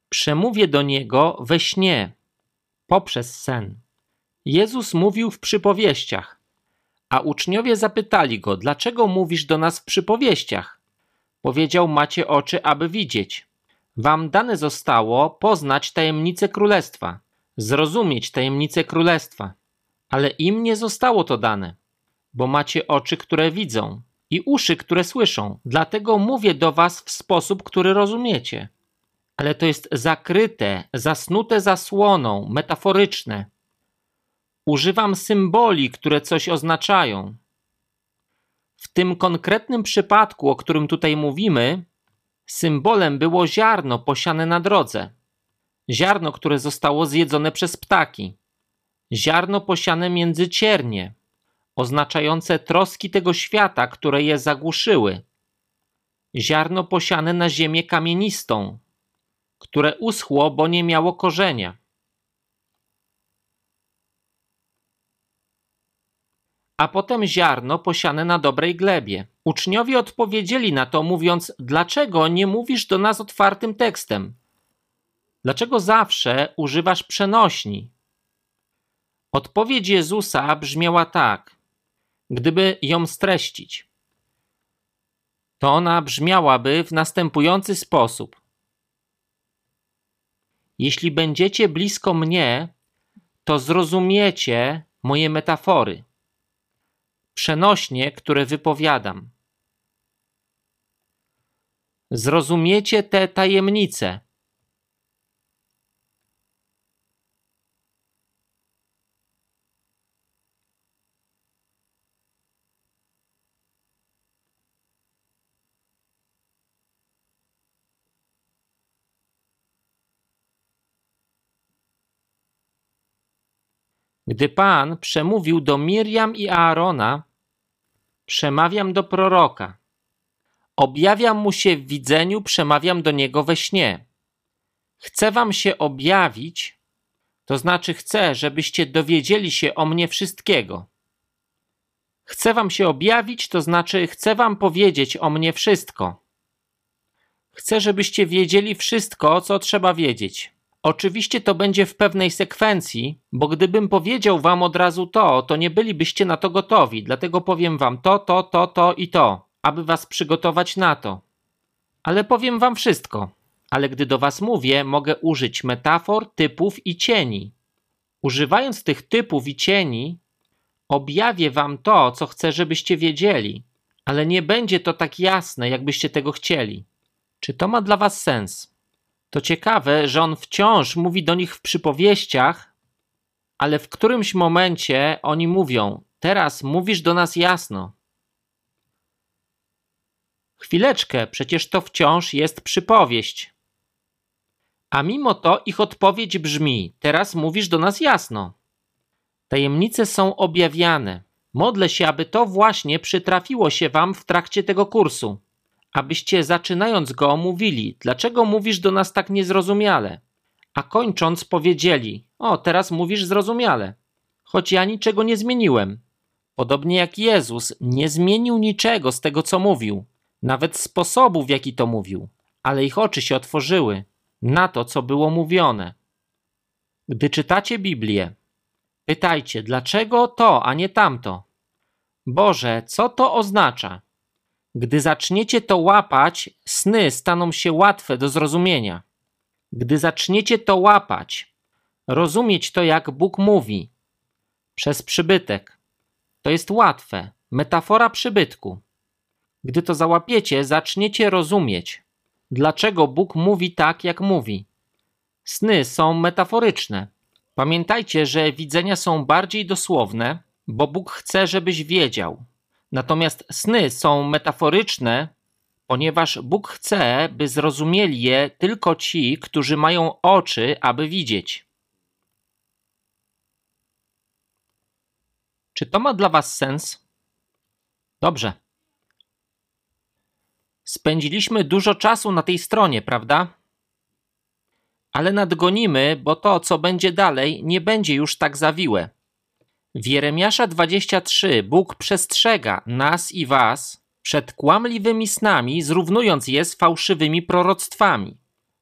Przemówię do niego we śnie, poprzez sen. Jezus mówił w przypowieściach, a uczniowie zapytali go: Dlaczego mówisz do nas w przypowieściach? Powiedział: Macie oczy, aby widzieć. Wam dane zostało poznać tajemnicę królestwa, zrozumieć tajemnicę królestwa, ale im nie zostało to dane bo macie oczy, które widzą i uszy, które słyszą. Dlatego mówię do was w sposób, który rozumiecie. Ale to jest zakryte, zasnute zasłoną, metaforyczne. Używam symboli, które coś oznaczają. W tym konkretnym przypadku, o którym tutaj mówimy, symbolem było ziarno posiane na drodze. Ziarno, które zostało zjedzone przez ptaki. Ziarno posiane między ciernie oznaczające troski tego świata, które je zagłuszyły. Ziarno posiane na ziemię kamienistą, które uschło, bo nie miało korzenia. A potem ziarno posiane na dobrej glebie. Uczniowie odpowiedzieli na to, mówiąc: Dlaczego nie mówisz do nas otwartym tekstem? Dlaczego zawsze używasz przenośni? Odpowiedź Jezusa brzmiała tak: Gdyby ją streścić, to ona brzmiałaby w następujący sposób. Jeśli będziecie blisko mnie, to zrozumiecie moje metafory, przenośnie, które wypowiadam. Zrozumiecie te tajemnice. Gdy Pan przemówił do Miriam i Aarona, przemawiam do proroka. Objawiam mu się w widzeniu, przemawiam do niego we śnie. Chcę wam się objawić, to znaczy chcę, żebyście dowiedzieli się o mnie wszystkiego. Chcę wam się objawić, to znaczy chcę wam powiedzieć o mnie wszystko. Chcę, żebyście wiedzieli wszystko, co trzeba wiedzieć. Oczywiście to będzie w pewnej sekwencji, bo gdybym powiedział wam od razu to, to nie bylibyście na to gotowi, dlatego powiem wam to, to, to, to i to, aby was przygotować na to. Ale powiem wam wszystko. Ale gdy do was mówię, mogę użyć metafor, typów i cieni. Używając tych typów i cieni, objawię wam to, co chcę, żebyście wiedzieli, ale nie będzie to tak jasne, jakbyście tego chcieli. Czy to ma dla was sens? To ciekawe, że on wciąż mówi do nich w przypowieściach, ale w którymś momencie oni mówią: Teraz mówisz do nas jasno. Chwileczkę, przecież to wciąż jest przypowieść. A mimo to ich odpowiedź brzmi: Teraz mówisz do nas jasno. Tajemnice są objawiane. Modlę się, aby to właśnie przytrafiło się wam w trakcie tego kursu abyście zaczynając go mówili, dlaczego mówisz do nas tak niezrozumiale, a kończąc powiedzieli, o teraz mówisz zrozumiale, choć ja niczego nie zmieniłem. Podobnie jak Jezus nie zmienił niczego z tego, co mówił, nawet sposobu, w jaki to mówił, ale ich oczy się otworzyły na to, co było mówione. Gdy czytacie Biblię, pytajcie, dlaczego to, a nie tamto. Boże, co to oznacza? Gdy zaczniecie to łapać, sny staną się łatwe do zrozumienia. Gdy zaczniecie to łapać, rozumieć to, jak Bóg mówi, przez przybytek, to jest łatwe. Metafora przybytku. Gdy to załapiecie, zaczniecie rozumieć, dlaczego Bóg mówi tak, jak mówi. Sny są metaforyczne. Pamiętajcie, że widzenia są bardziej dosłowne, bo Bóg chce, żebyś wiedział. Natomiast sny są metaforyczne, ponieważ Bóg chce, by zrozumieli je tylko ci, którzy mają oczy, aby widzieć. Czy to ma dla Was sens? Dobrze. Spędziliśmy dużo czasu na tej stronie, prawda? Ale nadgonimy, bo to, co będzie dalej, nie będzie już tak zawiłe. W Jeremiasza 23 Bóg przestrzega nas i was przed kłamliwymi snami, zrównując je z fałszywymi proroctwami.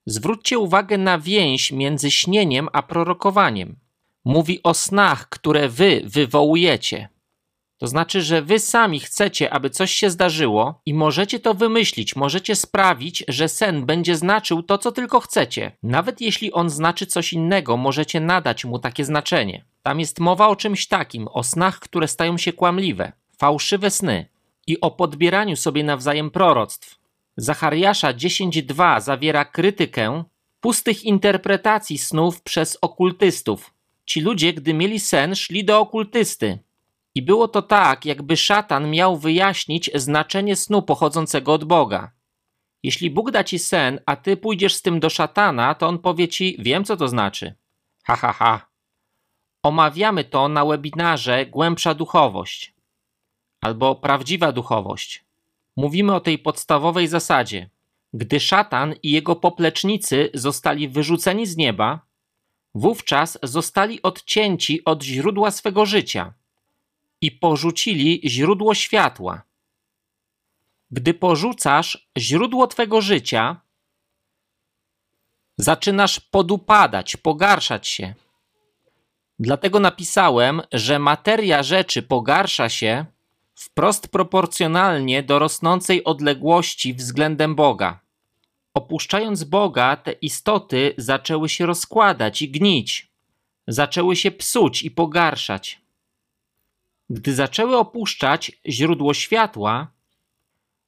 Zwróćcie uwagę na więź między śnieniem a prorokowaniem. Mówi o snach, które wy wywołujecie. To znaczy, że wy sami chcecie, aby coś się zdarzyło i możecie to wymyślić, możecie sprawić, że sen będzie znaczył to, co tylko chcecie. Nawet jeśli on znaczy coś innego, możecie nadać mu takie znaczenie. Tam jest mowa o czymś takim, o snach, które stają się kłamliwe, fałszywe sny i o podbieraniu sobie nawzajem proroctw. Zachariasza 10.2 zawiera krytykę pustych interpretacji snów przez okultystów. Ci ludzie, gdy mieli sen, szli do okultysty. I było to tak, jakby szatan miał wyjaśnić znaczenie snu pochodzącego od Boga. Jeśli Bóg da ci sen, a ty pójdziesz z tym do szatana, to on powie ci: Wiem, co to znaczy. Ha, ha, ha. Omawiamy to na webinarze Głębsza duchowość albo prawdziwa duchowość. Mówimy o tej podstawowej zasadzie. Gdy szatan i jego poplecznicy zostali wyrzuceni z nieba, wówczas zostali odcięci od źródła swego życia i porzucili źródło światła. Gdy porzucasz źródło twego życia, zaczynasz podupadać, pogarszać się Dlatego napisałem, że materia rzeczy pogarsza się wprost proporcjonalnie do rosnącej odległości względem Boga. Opuszczając Boga, te istoty zaczęły się rozkładać i gnić, zaczęły się psuć i pogarszać. Gdy zaczęły opuszczać źródło światła,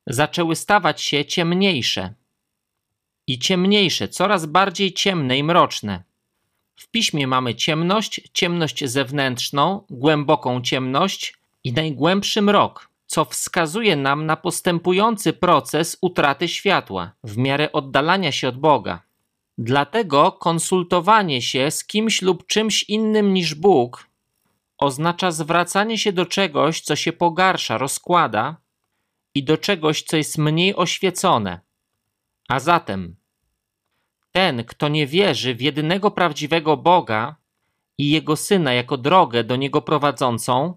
zaczęły stawać się ciemniejsze i ciemniejsze, coraz bardziej ciemne i mroczne. W piśmie mamy ciemność, ciemność zewnętrzną, głęboką ciemność i najgłębszy mrok, co wskazuje nam na postępujący proces utraty światła w miarę oddalania się od Boga. Dlatego konsultowanie się z kimś lub czymś innym niż Bóg oznacza zwracanie się do czegoś, co się pogarsza, rozkłada i do czegoś, co jest mniej oświecone. A zatem ten, kto nie wierzy w jedynego prawdziwego Boga i Jego Syna jako drogę do Niego prowadzącą,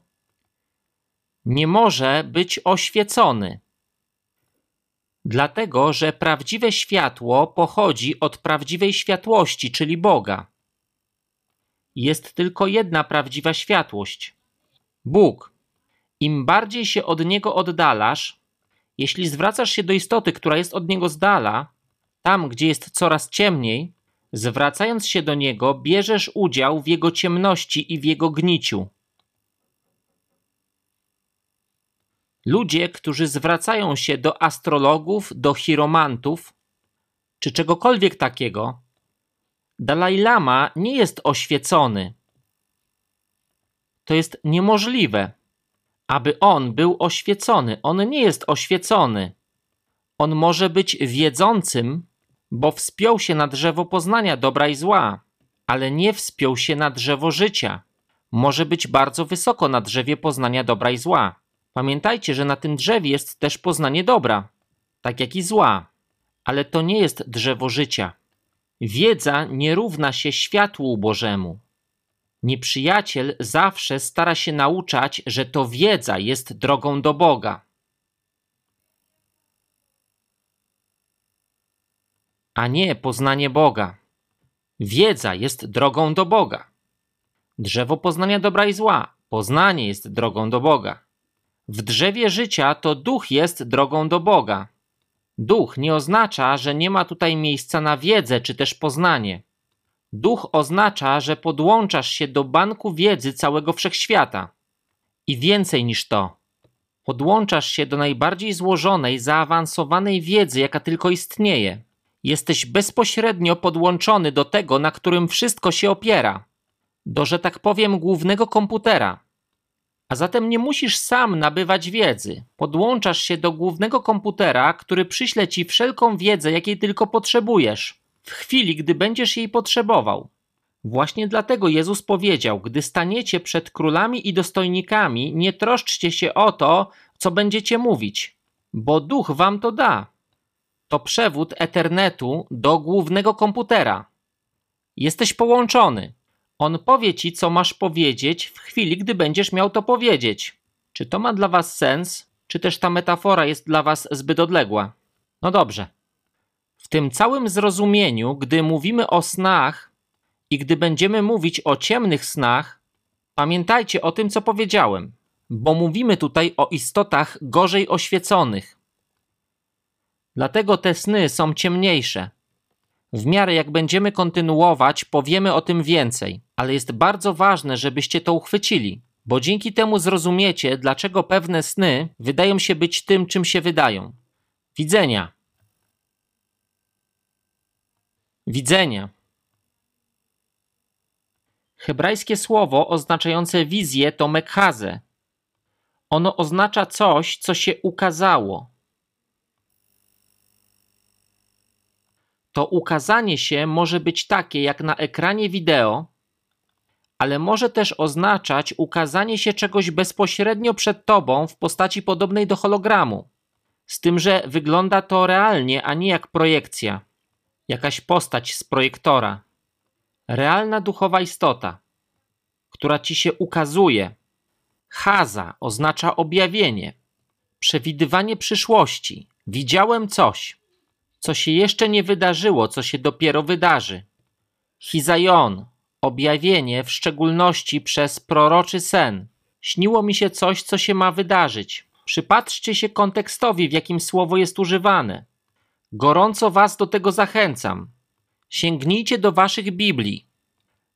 nie może być oświecony. Dlatego, że prawdziwe światło pochodzi od prawdziwej światłości, czyli Boga. Jest tylko jedna prawdziwa światłość Bóg. Im bardziej się od Niego oddalasz, jeśli zwracasz się do istoty, która jest od Niego z dala, tam, gdzie jest coraz ciemniej, zwracając się do Niego, bierzesz udział w Jego ciemności i w Jego gniciu. Ludzie, którzy zwracają się do astrologów, do chiromantów, czy czegokolwiek takiego, Dalaj Lama nie jest oświecony. To jest niemożliwe, aby on był oświecony. On nie jest oświecony. On może być wiedzącym, bo wspiął się na drzewo poznania dobra i zła, ale nie wspiął się na drzewo życia. Może być bardzo wysoko na drzewie poznania dobra i zła. Pamiętajcie, że na tym drzewie jest też poznanie dobra, tak jak i zła, ale to nie jest drzewo życia. Wiedza nie równa się światłu Bożemu. Nieprzyjaciel zawsze stara się nauczać, że to wiedza jest drogą do Boga. A nie poznanie Boga. Wiedza jest drogą do Boga. Drzewo poznania dobra i zła, poznanie jest drogą do Boga. W drzewie życia to duch jest drogą do Boga. Duch nie oznacza, że nie ma tutaj miejsca na wiedzę czy też poznanie. Duch oznacza, że podłączasz się do banku wiedzy całego wszechświata. I więcej niż to. Podłączasz się do najbardziej złożonej, zaawansowanej wiedzy, jaka tylko istnieje jesteś bezpośrednio podłączony do tego, na którym wszystko się opiera, do, że tak powiem, głównego komputera. A zatem nie musisz sam nabywać wiedzy. Podłączasz się do głównego komputera, który przyśle ci wszelką wiedzę, jakiej tylko potrzebujesz, w chwili, gdy będziesz jej potrzebował. Właśnie dlatego Jezus powiedział: Gdy staniecie przed królami i dostojnikami, nie troszczcie się o to, co będziecie mówić, bo duch wam to da to przewód Ethernetu do głównego komputera. Jesteś połączony. On powie ci, co masz powiedzieć w chwili, gdy będziesz miał to powiedzieć. Czy to ma dla was sens, czy też ta metafora jest dla was zbyt odległa? No dobrze. W tym całym zrozumieniu, gdy mówimy o snach i gdy będziemy mówić o ciemnych snach, pamiętajcie o tym, co powiedziałem, bo mówimy tutaj o istotach gorzej oświeconych, Dlatego te sny są ciemniejsze. W miarę jak będziemy kontynuować, powiemy o tym więcej, ale jest bardzo ważne, żebyście to uchwycili, bo dzięki temu zrozumiecie, dlaczego pewne sny wydają się być tym, czym się wydają. Widzenia. Widzenia. Hebrajskie słowo oznaczające wizję to mekhaze. Ono oznacza coś, co się ukazało, to ukazanie się może być takie jak na ekranie wideo, ale może też oznaczać ukazanie się czegoś bezpośrednio przed tobą w postaci podobnej do hologramu. Z tym, że wygląda to realnie, a nie jak projekcja, jakaś postać z projektora. Realna duchowa istota, która ci się ukazuje. Haza oznacza objawienie, przewidywanie przyszłości. Widziałem coś co się jeszcze nie wydarzyło, co się dopiero wydarzy. Hizajon, objawienie w szczególności przez proroczy sen. Śniło mi się coś, co się ma wydarzyć. Przypatrzcie się kontekstowi, w jakim słowo jest używane. Gorąco Was do tego zachęcam. Sięgnijcie do Waszych Biblii.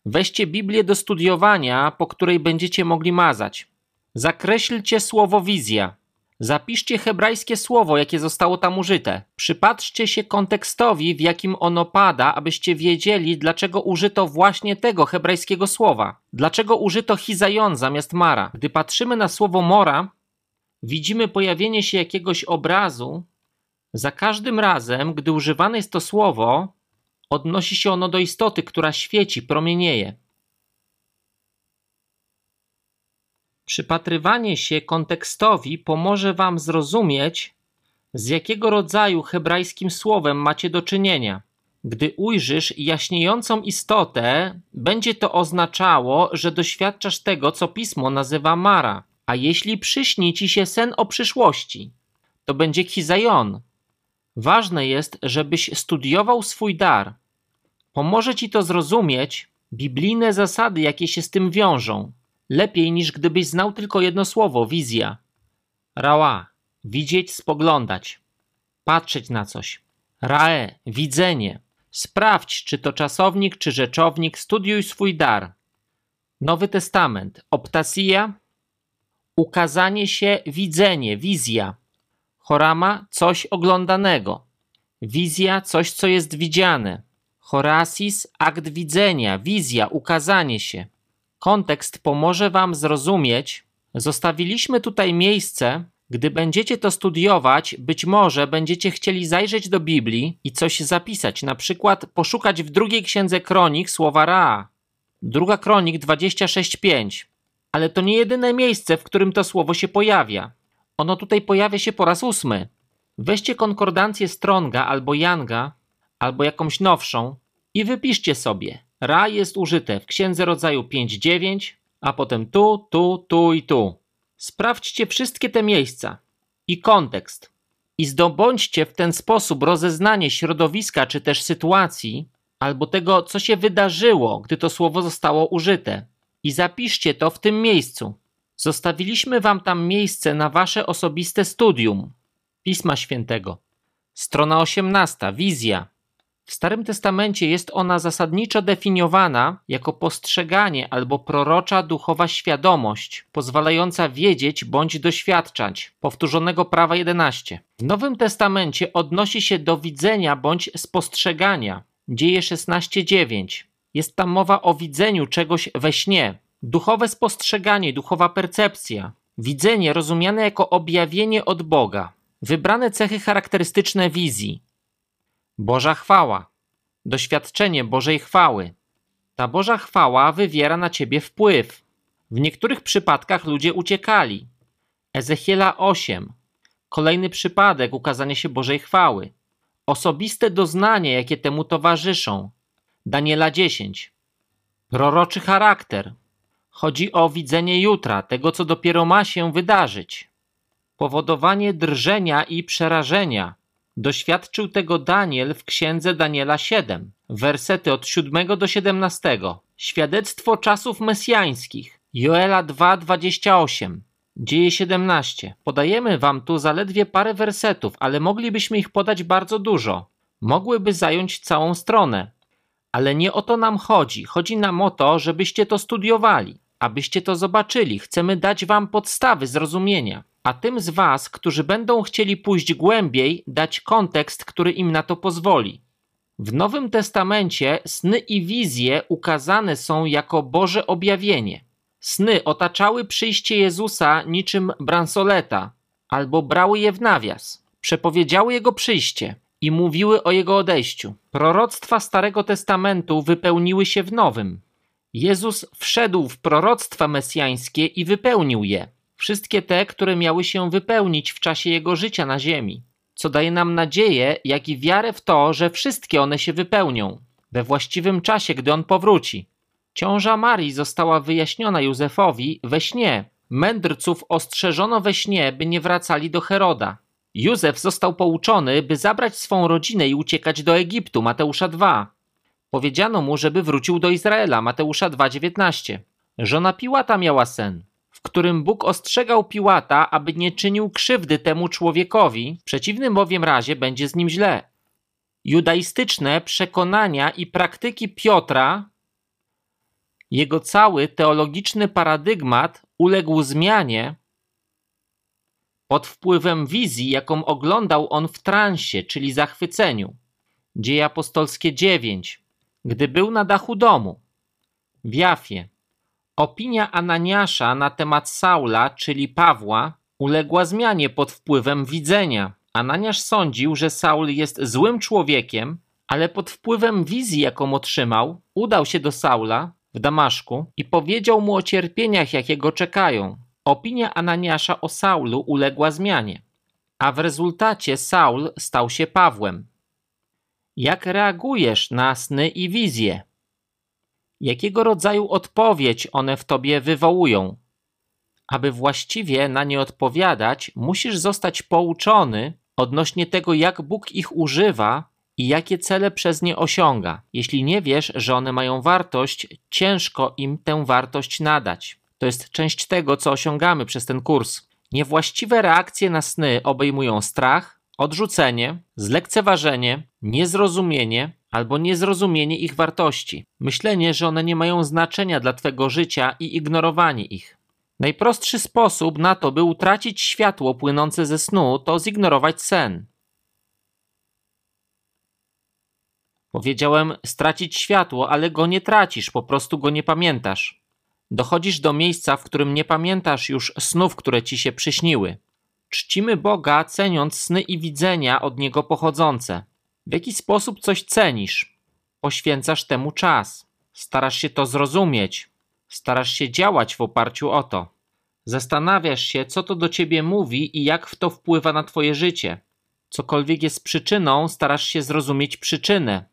Weźcie Biblię do studiowania, po której będziecie mogli mazać. Zakreślcie słowo wizja. Zapiszcie hebrajskie słowo, jakie zostało tam użyte. Przypatrzcie się kontekstowi, w jakim ono pada, abyście wiedzieli, dlaczego użyto właśnie tego hebrajskiego słowa. Dlaczego użyto hizajon zamiast mara. Gdy patrzymy na słowo mora, widzimy pojawienie się jakiegoś obrazu. Za każdym razem, gdy używane jest to słowo, odnosi się ono do istoty, która świeci, promienieje. Przypatrywanie się kontekstowi pomoże Wam zrozumieć, z jakiego rodzaju hebrajskim słowem macie do czynienia. Gdy ujrzysz jaśniejącą istotę, będzie to oznaczało, że doświadczasz tego, co pismo nazywa Mara. A jeśli przyśni ci się sen o przyszłości, to będzie Chizajon. Ważne jest, żebyś studiował swój dar. Pomoże ci to zrozumieć biblijne zasady, jakie się z tym wiążą. Lepiej niż gdybyś znał tylko jedno słowo wizja. Rała widzieć, spoglądać, patrzeć na coś. Rae widzenie. Sprawdź, czy to czasownik, czy rzeczownik, studiuj swój dar. Nowy Testament, optasia, ukazanie się, widzenie, wizja. Chorama, coś oglądanego. Wizja, coś, co jest widziane. Horasis, akt widzenia, wizja, ukazanie się. Kontekst pomoże Wam zrozumieć. Zostawiliśmy tutaj miejsce, gdy będziecie to studiować, być może będziecie chcieli zajrzeć do Biblii i coś zapisać, na przykład poszukać w drugiej księdze kronik słowa Ra. Druga kronik 26:5. Ale to nie jedyne miejsce, w którym to słowo się pojawia. Ono tutaj pojawia się po raz ósmy. Weźcie konkordancję Stronga albo Yanga, albo jakąś nowszą i wypiszcie sobie. Ra jest użyte w księdze rodzaju 5.9, a potem tu, tu, tu i tu. Sprawdźcie wszystkie te miejsca i kontekst i zdobądźcie w ten sposób rozeznanie środowiska czy też sytuacji albo tego, co się wydarzyło, gdy to słowo zostało użyte. I zapiszcie to w tym miejscu. Zostawiliśmy wam tam miejsce na wasze osobiste studium Pisma Świętego. Strona 18. Wizja. W Starym Testamencie jest ona zasadniczo definiowana jako postrzeganie albo prorocza duchowa świadomość, pozwalająca wiedzieć bądź doświadczać, powtórzonego prawa 11. W Nowym Testamencie odnosi się do widzenia bądź spostrzegania, dzieje 16:9. Jest tam mowa o widzeniu czegoś we śnie, duchowe spostrzeganie, duchowa percepcja, widzenie rozumiane jako objawienie od Boga, wybrane cechy charakterystyczne wizji, Boża chwała, doświadczenie Bożej chwały. Ta Boża chwała wywiera na ciebie wpływ. W niektórych przypadkach ludzie uciekali. Ezechiela 8. Kolejny przypadek ukazania się Bożej chwały. Osobiste doznania, jakie temu towarzyszą. Daniela 10. Proroczy charakter. Chodzi o widzenie jutra, tego co dopiero ma się wydarzyć. Powodowanie drżenia i przerażenia Doświadczył tego Daniel w księdze Daniela 7, wersety od 7 do 17. Świadectwo czasów mesjańskich. Joela 2:28. Dzieje 17. Podajemy wam tu zaledwie parę wersetów, ale moglibyśmy ich podać bardzo dużo. Mogłyby zająć całą stronę. Ale nie o to nam chodzi. Chodzi nam o to, żebyście to studiowali, abyście to zobaczyli. Chcemy dać wam podstawy zrozumienia a tym z Was, którzy będą chcieli pójść głębiej, dać kontekst, który im na to pozwoli. W Nowym Testamencie sny i wizje ukazane są jako Boże objawienie. Sny otaczały przyjście Jezusa niczym bransoleta, albo brały je w nawias, przepowiedziały Jego przyjście i mówiły o Jego odejściu. Proroctwa Starego Testamentu wypełniły się w Nowym. Jezus wszedł w proroctwa mesjańskie i wypełnił je wszystkie te, które miały się wypełnić w czasie jego życia na ziemi, co daje nam nadzieję, jak i wiarę w to, że wszystkie one się wypełnią we właściwym czasie, gdy on powróci. Ciąża Marii została wyjaśniona Józefowi we śnie. Mędrców ostrzeżono we śnie, by nie wracali do Heroda. Józef został pouczony, by zabrać swą rodzinę i uciekać do Egiptu, Mateusza 2. Powiedziano mu, żeby wrócił do Izraela, Mateusza 2,19. Żona Piłata miała sen w którym Bóg ostrzegał Piłata, aby nie czynił krzywdy temu człowiekowi, w przeciwnym bowiem razie będzie z nim źle. judaistyczne przekonania i praktyki Piotra, jego cały teologiczny paradygmat uległ zmianie pod wpływem wizji, jaką oglądał on w transie, czyli zachwyceniu. Dzieje apostolskie 9. Gdy był na dachu domu, w Jafie, opinia Ananiasza na temat Saula, czyli Pawła, uległa zmianie pod wpływem widzenia. Ananiasz sądził, że Saul jest złym człowiekiem, ale pod wpływem wizji, jaką otrzymał, udał się do Saula w Damaszku i powiedział mu o cierpieniach, jakie go czekają. Opinia Ananiasza o Saulu uległa zmianie, a w rezultacie Saul stał się Pawłem. Jak reagujesz na sny i wizje? Jakiego rodzaju odpowiedź one w tobie wywołują? Aby właściwie na nie odpowiadać, musisz zostać pouczony odnośnie tego, jak Bóg ich używa i jakie cele przez nie osiąga. Jeśli nie wiesz, że one mają wartość, ciężko im tę wartość nadać. To jest część tego, co osiągamy przez ten kurs. Niewłaściwe reakcje na sny obejmują strach, odrzucenie, zlekceważenie, niezrozumienie albo niezrozumienie ich wartości, myślenie, że one nie mają znaczenia dla Twego życia i ignorowanie ich. Najprostszy sposób na to, by utracić światło płynące ze snu, to zignorować sen. Powiedziałem stracić światło, ale go nie tracisz, po prostu go nie pamiętasz. Dochodzisz do miejsca, w którym nie pamiętasz już snów, które ci się przyśniły. Czcimy Boga, ceniąc sny i widzenia od Niego pochodzące. W jaki sposób coś cenisz? Poświęcasz temu czas. Starasz się to zrozumieć. Starasz się działać w oparciu o to. Zastanawiasz się, co to do ciebie mówi i jak w to wpływa na twoje życie. Cokolwiek jest przyczyną, starasz się zrozumieć przyczynę,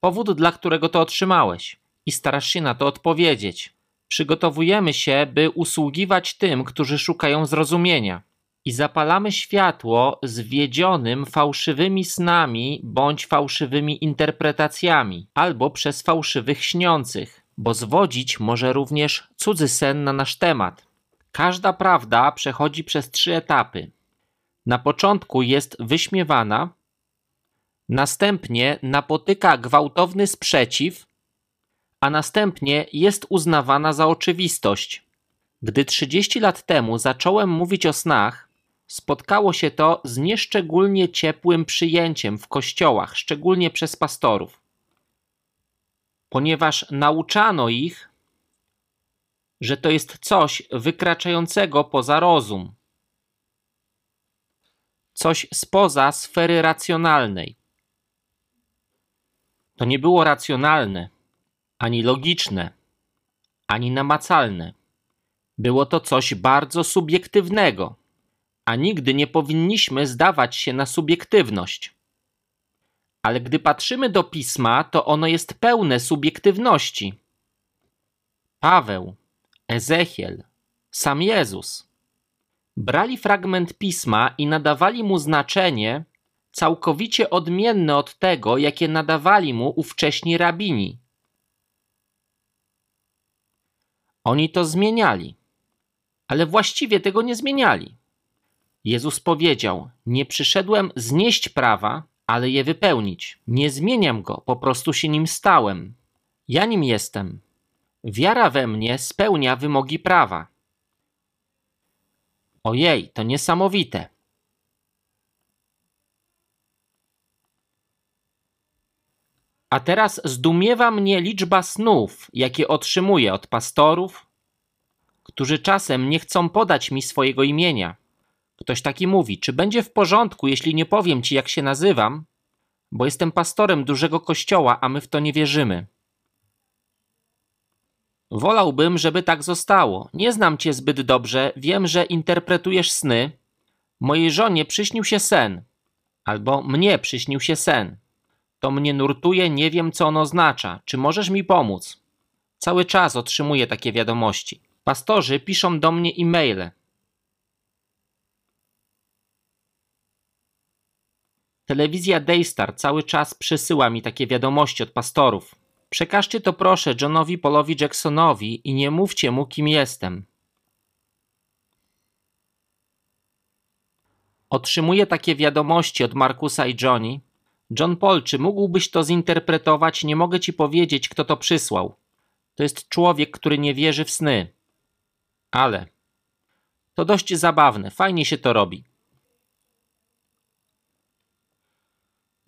powód, dla którego to otrzymałeś, i starasz się na to odpowiedzieć. Przygotowujemy się, by usługiwać tym, którzy szukają zrozumienia i zapalamy światło zwiedzionym fałszywymi snami bądź fałszywymi interpretacjami, albo przez fałszywych śniących, bo zwodzić może również cudzy sen na nasz temat. Każda prawda przechodzi przez trzy etapy. Na początku jest wyśmiewana, następnie napotyka gwałtowny sprzeciw, a następnie jest uznawana za oczywistość. Gdy 30 lat temu zacząłem mówić o snach, spotkało się to z nieszczególnie ciepłym przyjęciem w kościołach, szczególnie przez pastorów. Ponieważ nauczano ich, że to jest coś wykraczającego poza rozum, coś spoza sfery racjonalnej. To nie było racjonalne, ani logiczne, ani namacalne. Było to coś bardzo subiektywnego a nigdy nie powinniśmy zdawać się na subiektywność. Ale gdy patrzymy do pisma, to ono jest pełne subiektywności. Paweł, Ezechiel, sam Jezus brali fragment pisma i nadawali mu znaczenie całkowicie odmienne od tego, jakie nadawali mu ówcześni rabini. Oni to zmieniali, ale właściwie tego nie zmieniali. Jezus powiedział: Nie przyszedłem znieść prawa, ale je wypełnić. Nie zmieniam go, po prostu się nim stałem. Ja nim jestem. Wiara we mnie spełnia wymogi prawa. Ojej, to niesamowite. A teraz zdumiewa mnie liczba snów, jakie otrzymuję od pastorów, którzy czasem nie chcą podać mi swojego imienia. Ktoś taki mówi: Czy będzie w porządku, jeśli nie powiem ci, jak się nazywam? Bo jestem pastorem dużego kościoła, a my w to nie wierzymy. Wolałbym, żeby tak zostało. Nie znam cię zbyt dobrze, wiem, że interpretujesz sny. Mojej żonie przyśnił się sen, albo mnie przyśnił się sen. To mnie nurtuje, nie wiem, co on oznacza. Czy możesz mi pomóc? Cały czas otrzymuję takie wiadomości. Pastorzy piszą do mnie e-maile. Telewizja Daystar cały czas przesyła mi takie wiadomości od pastorów. Przekażcie to proszę Johnowi Paulowi Jacksonowi i nie mówcie mu, kim jestem. Otrzymuję takie wiadomości od Markusa i Johnny, John Paul, czy mógłbyś to zinterpretować? Nie mogę ci powiedzieć, kto to przysłał. To jest człowiek, który nie wierzy w sny. Ale to dość zabawne, fajnie się to robi.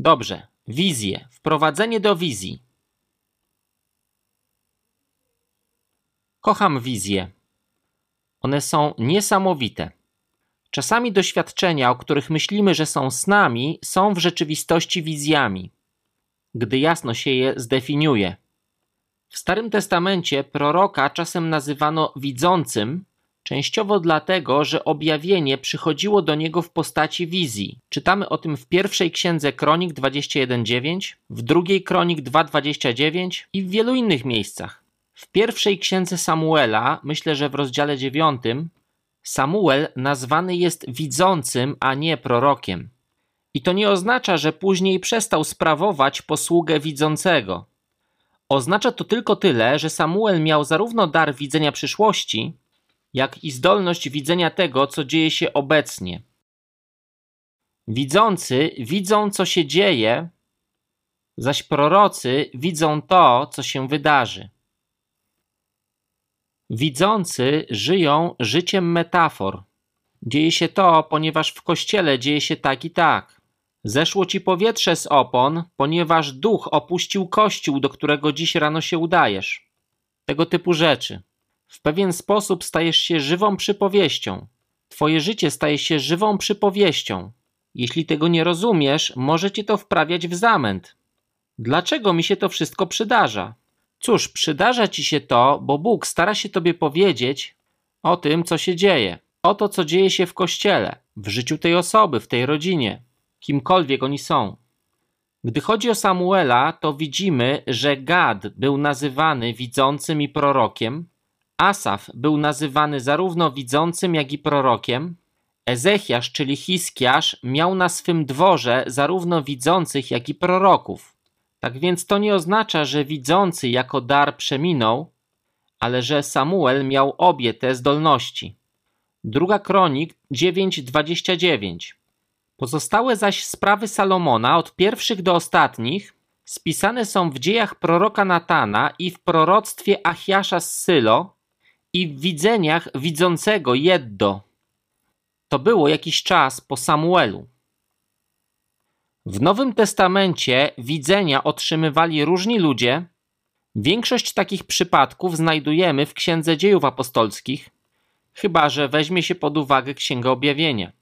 Dobrze, wizje, wprowadzenie do wizji. Kocham wizje. One są niesamowite. Czasami doświadczenia, o których myślimy, że są snami, są w rzeczywistości wizjami, gdy jasno się je zdefiniuje. W Starym Testamencie proroka czasem nazywano widzącym, częściowo dlatego, że objawienie przychodziło do niego w postaci wizji. Czytamy o tym w pierwszej księdze Kronik 21:9, w drugiej Kronik 2:29 i w wielu innych miejscach. W pierwszej księdze Samuela, myślę, że w rozdziale 9, Samuel nazwany jest widzącym, a nie prorokiem. I to nie oznacza, że później przestał sprawować posługę widzącego. Oznacza to tylko tyle, że Samuel miał zarówno dar widzenia przyszłości, jak i zdolność widzenia tego, co dzieje się obecnie. Widzący widzą, co się dzieje, zaś prorocy widzą to, co się wydarzy. Widzący żyją życiem metafor. Dzieje się to, ponieważ w kościele dzieje się tak i tak. Zeszło ci powietrze z opon, ponieważ duch opuścił kościół, do którego dziś rano się udajesz. Tego typu rzeczy. W pewien sposób stajesz się żywą przypowieścią. Twoje życie staje się żywą przypowieścią. Jeśli tego nie rozumiesz, może cię to wprawiać w zamęt. Dlaczego mi się to wszystko przydarza? Cóż, przydarza ci się to, bo Bóg stara się tobie powiedzieć o tym, co się dzieje, o to, co dzieje się w kościele, w życiu tej osoby, w tej rodzinie, kimkolwiek oni są. Gdy chodzi o Samuela, to widzimy, że Gad był nazywany widzącym i prorokiem, Asaf był nazywany zarówno widzącym, jak i prorokiem, Ezechiasz, czyli Hiskiasz, miał na swym dworze zarówno widzących, jak i proroków. Tak więc to nie oznacza, że widzący jako dar przeminął, ale że Samuel miał obie te zdolności. Druga kronik 9:29. Pozostałe zaś sprawy Salomona od pierwszych do ostatnich spisane są w dziejach proroka Natana i w proroctwie Achiasza z Sylo i w widzeniach widzącego Jeddo. To było jakiś czas po Samuelu. W Nowym Testamencie widzenia otrzymywali różni ludzie. Większość takich przypadków znajdujemy w Księdze Dziejów Apostolskich, chyba że weźmie się pod uwagę Księgę Objawienia.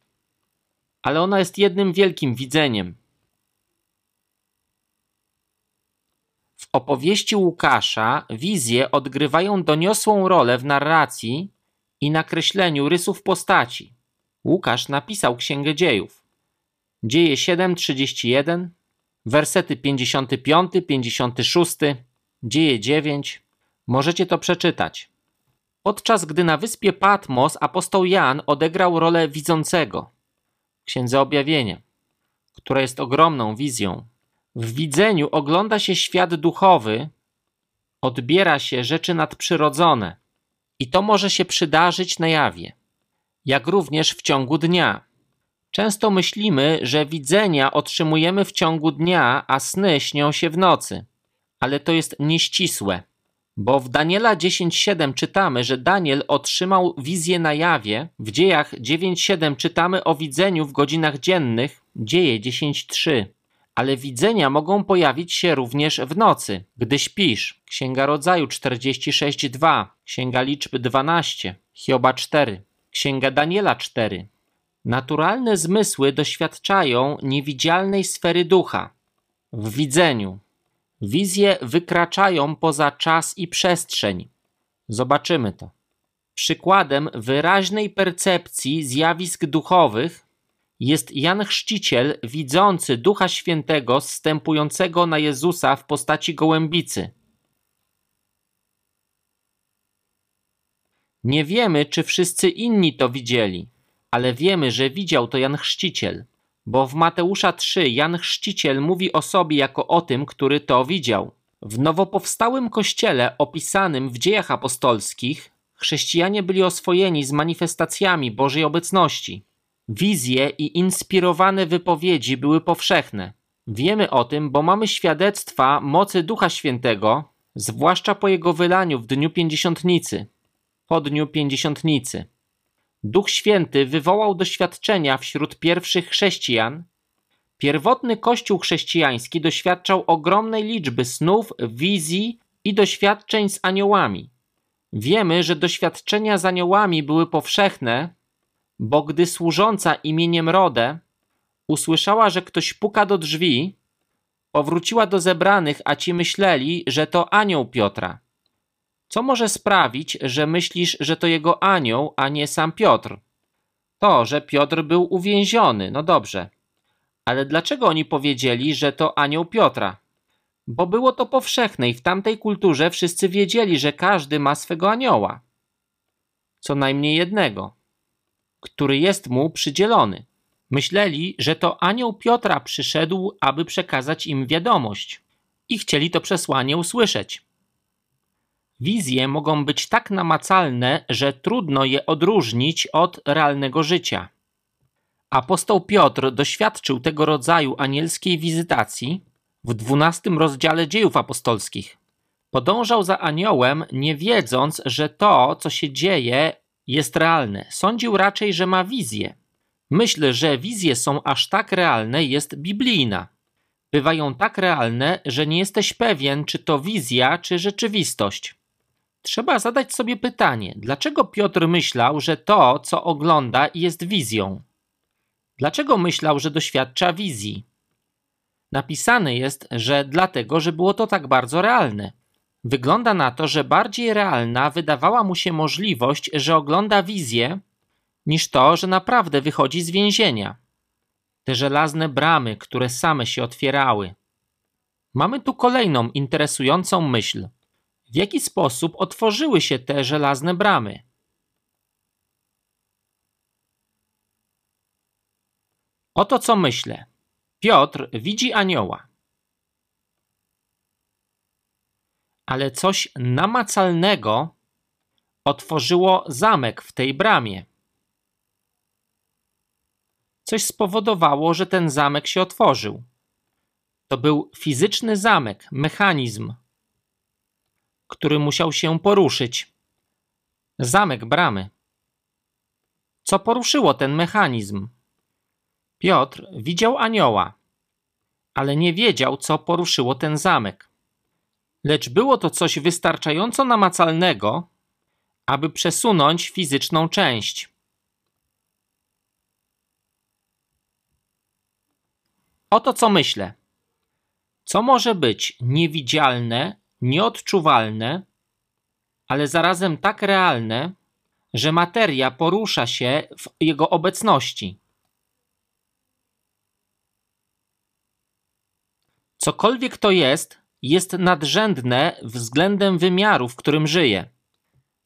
Ale ona jest jednym wielkim widzeniem. Opowieści Łukasza wizje odgrywają doniosłą rolę w narracji i nakreśleniu rysów postaci. Łukasz napisał Księgę Dziejów. Dzieje 7:31, wersety 55, 56, Dzieje 9. Możecie to przeczytać. Podczas gdy na wyspie Patmos apostoł Jan odegrał rolę widzącego, Księdze Objawienia, która jest ogromną wizją. W widzeniu ogląda się świat duchowy, odbiera się rzeczy nadprzyrodzone. I to może się przydarzyć na jawie, jak również w ciągu dnia. Często myślimy, że widzenia otrzymujemy w ciągu dnia, a sny śnią się w nocy, ale to jest nieścisłe, bo w Daniela 10:7 czytamy, że Daniel otrzymał wizję na jawie, w dziejach 9:7 czytamy o widzeniu w godzinach dziennych, dzieje 10:3 ale widzenia mogą pojawić się również w nocy, gdy śpisz. Księga Rodzaju 46:2, Księga Liczby 12, Hioba 4, Księga Daniela 4. Naturalne zmysły doświadczają niewidzialnej sfery ducha w widzeniu. Wizje wykraczają poza czas i przestrzeń. Zobaczymy to. Przykładem wyraźnej percepcji zjawisk duchowych jest Jan Chrzciciel widzący Ducha Świętego zstępującego na Jezusa w postaci gołębicy. Nie wiemy, czy wszyscy inni to widzieli, ale wiemy, że widział to Jan Chrzciciel, bo w Mateusza 3 Jan Chrzciciel mówi o sobie jako o tym, który to widział. W nowo powstałym kościele opisanym w dziejach apostolskich chrześcijanie byli oswojeni z manifestacjami Bożej obecności. Wizje i inspirowane wypowiedzi były powszechne. Wiemy o tym, bo mamy świadectwa mocy Ducha Świętego, zwłaszcza po jego wylaniu w dniu pięćdziesiątnicy, po dniu pięćdziesiątnicy. Duch Święty wywołał doświadczenia wśród pierwszych chrześcijan. Pierwotny Kościół chrześcijański doświadczał ogromnej liczby snów, wizji i doświadczeń z aniołami. Wiemy, że doświadczenia z aniołami były powszechne, bo gdy służąca imieniem Rodę usłyszała, że ktoś puka do drzwi, powróciła do zebranych, a ci myśleli, że to anioł Piotra. Co może sprawić, że myślisz, że to jego anioł, a nie sam Piotr? To, że Piotr był uwięziony, no dobrze. Ale dlaczego oni powiedzieli, że to anioł Piotra? Bo było to powszechne i w tamtej kulturze wszyscy wiedzieli, że każdy ma swego anioła. Co najmniej jednego, który jest mu przydzielony. Myśleli, że to anioł Piotra przyszedł, aby przekazać im wiadomość i chcieli to przesłanie usłyszeć. Wizje mogą być tak namacalne, że trudno je odróżnić od realnego życia. Apostoł Piotr doświadczył tego rodzaju anielskiej wizytacji w dwunastym rozdziale dziejów apostolskich. Podążał za aniołem, nie wiedząc, że to, co się dzieje, jest realne. Sądził raczej, że ma wizję. Myśl, że wizje są aż tak realne, jest biblijna. Bywają tak realne, że nie jesteś pewien, czy to wizja, czy rzeczywistość. Trzeba zadać sobie pytanie, dlaczego Piotr myślał, że to, co ogląda, jest wizją? Dlaczego myślał, że doświadcza wizji? Napisane jest, że dlatego, że było to tak bardzo realne. Wygląda na to, że bardziej realna wydawała mu się możliwość, że ogląda wizję, niż to, że naprawdę wychodzi z więzienia. Te żelazne bramy, które same się otwierały. Mamy tu kolejną interesującą myśl. W jaki sposób otworzyły się te żelazne bramy? Oto co myślę. Piotr widzi anioła. Ale coś namacalnego otworzyło zamek w tej bramie. Coś spowodowało, że ten zamek się otworzył. To był fizyczny zamek, mechanizm, który musiał się poruszyć. Zamek bramy. Co poruszyło ten mechanizm? Piotr widział anioła, ale nie wiedział, co poruszyło ten zamek. Lecz było to coś wystarczająco namacalnego, aby przesunąć fizyczną część. Oto co myślę. Co może być niewidzialne, nieodczuwalne, ale zarazem tak realne, że materia porusza się w jego obecności. Cokolwiek to jest, jest nadrzędne względem wymiaru, w którym żyje.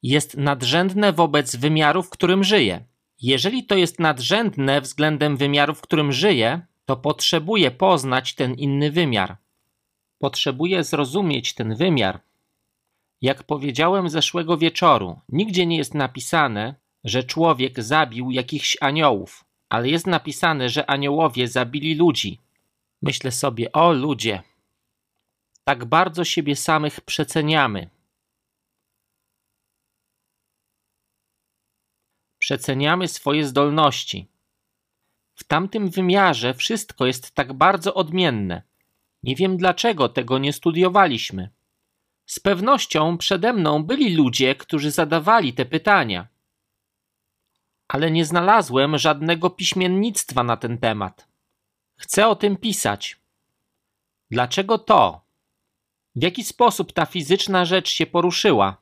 Jest nadrzędne wobec wymiaru, w którym żyje. Jeżeli to jest nadrzędne względem wymiaru, w którym żyje, to potrzebuje poznać ten inny wymiar. Potrzebuje zrozumieć ten wymiar. Jak powiedziałem zeszłego wieczoru, nigdzie nie jest napisane, że człowiek zabił jakichś aniołów, ale jest napisane, że aniołowie zabili ludzi. Myślę sobie, o ludzie, tak bardzo siebie samych przeceniamy. Przeceniamy swoje zdolności. W tamtym wymiarze wszystko jest tak bardzo odmienne. Nie wiem dlaczego tego nie studiowaliśmy. Z pewnością przede mną byli ludzie, którzy zadawali te pytania. Ale nie znalazłem żadnego piśmiennictwa na ten temat. Chcę o tym pisać. Dlaczego to? W jaki sposób ta fizyczna rzecz się poruszyła?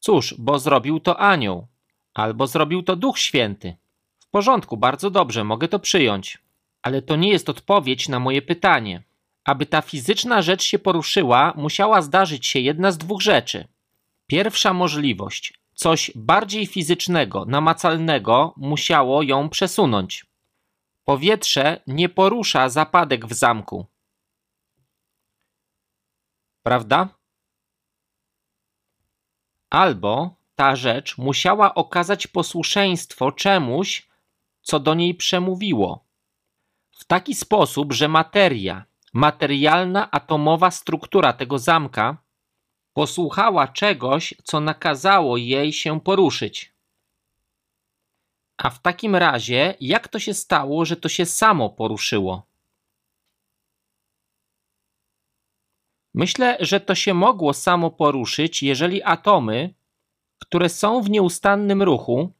Cóż, bo zrobił to anioł, albo zrobił to Duch Święty. W porządku, bardzo dobrze, mogę to przyjąć. Ale to nie jest odpowiedź na moje pytanie. Aby ta fizyczna rzecz się poruszyła, musiała zdarzyć się jedna z dwóch rzeczy. Pierwsza możliwość, coś bardziej fizycznego, namacalnego, musiało ją przesunąć. Powietrze nie porusza zapadek w zamku. Prawda? Albo ta rzecz musiała okazać posłuszeństwo czemuś, co do niej przemówiło. W taki sposób, że materia, materialna atomowa struktura tego zamka posłuchała czegoś, co nakazało jej się poruszyć. A w takim razie, jak to się stało, że to się samo poruszyło? Myślę, że to się mogło samo poruszyć, jeżeli atomy, które są w nieustannym ruchu,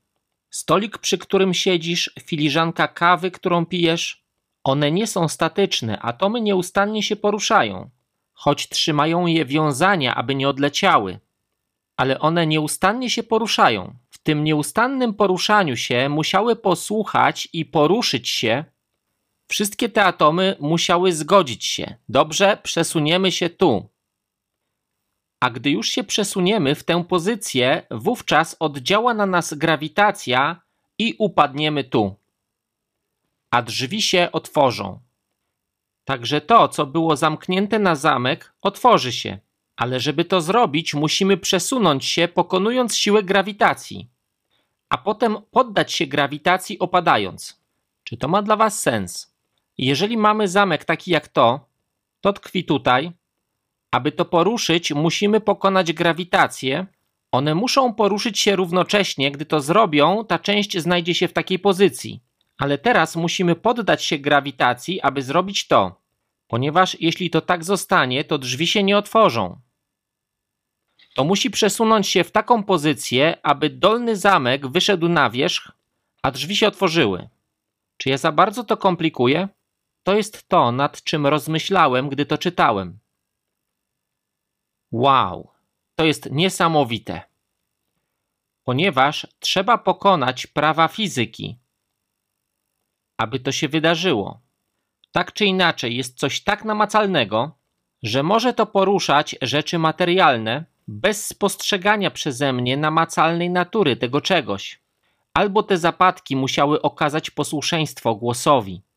stolik, przy którym siedzisz, filiżanka kawy, którą pijesz, one nie są statyczne, atomy nieustannie się poruszają, choć trzymają je wiązania, aby nie odleciały. Ale one nieustannie się poruszają. W tym nieustannym poruszaniu się musiały posłuchać i poruszyć się. Wszystkie te atomy musiały zgodzić się. Dobrze, przesuniemy się tu. A gdy już się przesuniemy w tę pozycję, wówczas oddziała na nas grawitacja i upadniemy tu. A drzwi się otworzą. Także to, co było zamknięte na zamek, otworzy się. Ale żeby to zrobić, musimy przesunąć się, pokonując siłę grawitacji, a potem poddać się grawitacji, opadając. Czy to ma dla Was sens? Jeżeli mamy zamek taki jak to, to tkwi tutaj, aby to poruszyć, musimy pokonać grawitację. One muszą poruszyć się równocześnie. Gdy to zrobią, ta część znajdzie się w takiej pozycji. Ale teraz musimy poddać się grawitacji, aby zrobić to. Ponieważ jeśli to tak zostanie, to drzwi się nie otworzą. To musi przesunąć się w taką pozycję, aby dolny zamek wyszedł na wierzch, a drzwi się otworzyły. Czy ja za bardzo to komplikuję? To jest to, nad czym rozmyślałem, gdy to czytałem. Wow, to jest niesamowite. Ponieważ trzeba pokonać prawa fizyki, aby to się wydarzyło. Tak czy inaczej, jest coś tak namacalnego, że może to poruszać rzeczy materialne bez spostrzegania przeze mnie namacalnej natury tego czegoś. Albo te zapadki musiały okazać posłuszeństwo głosowi.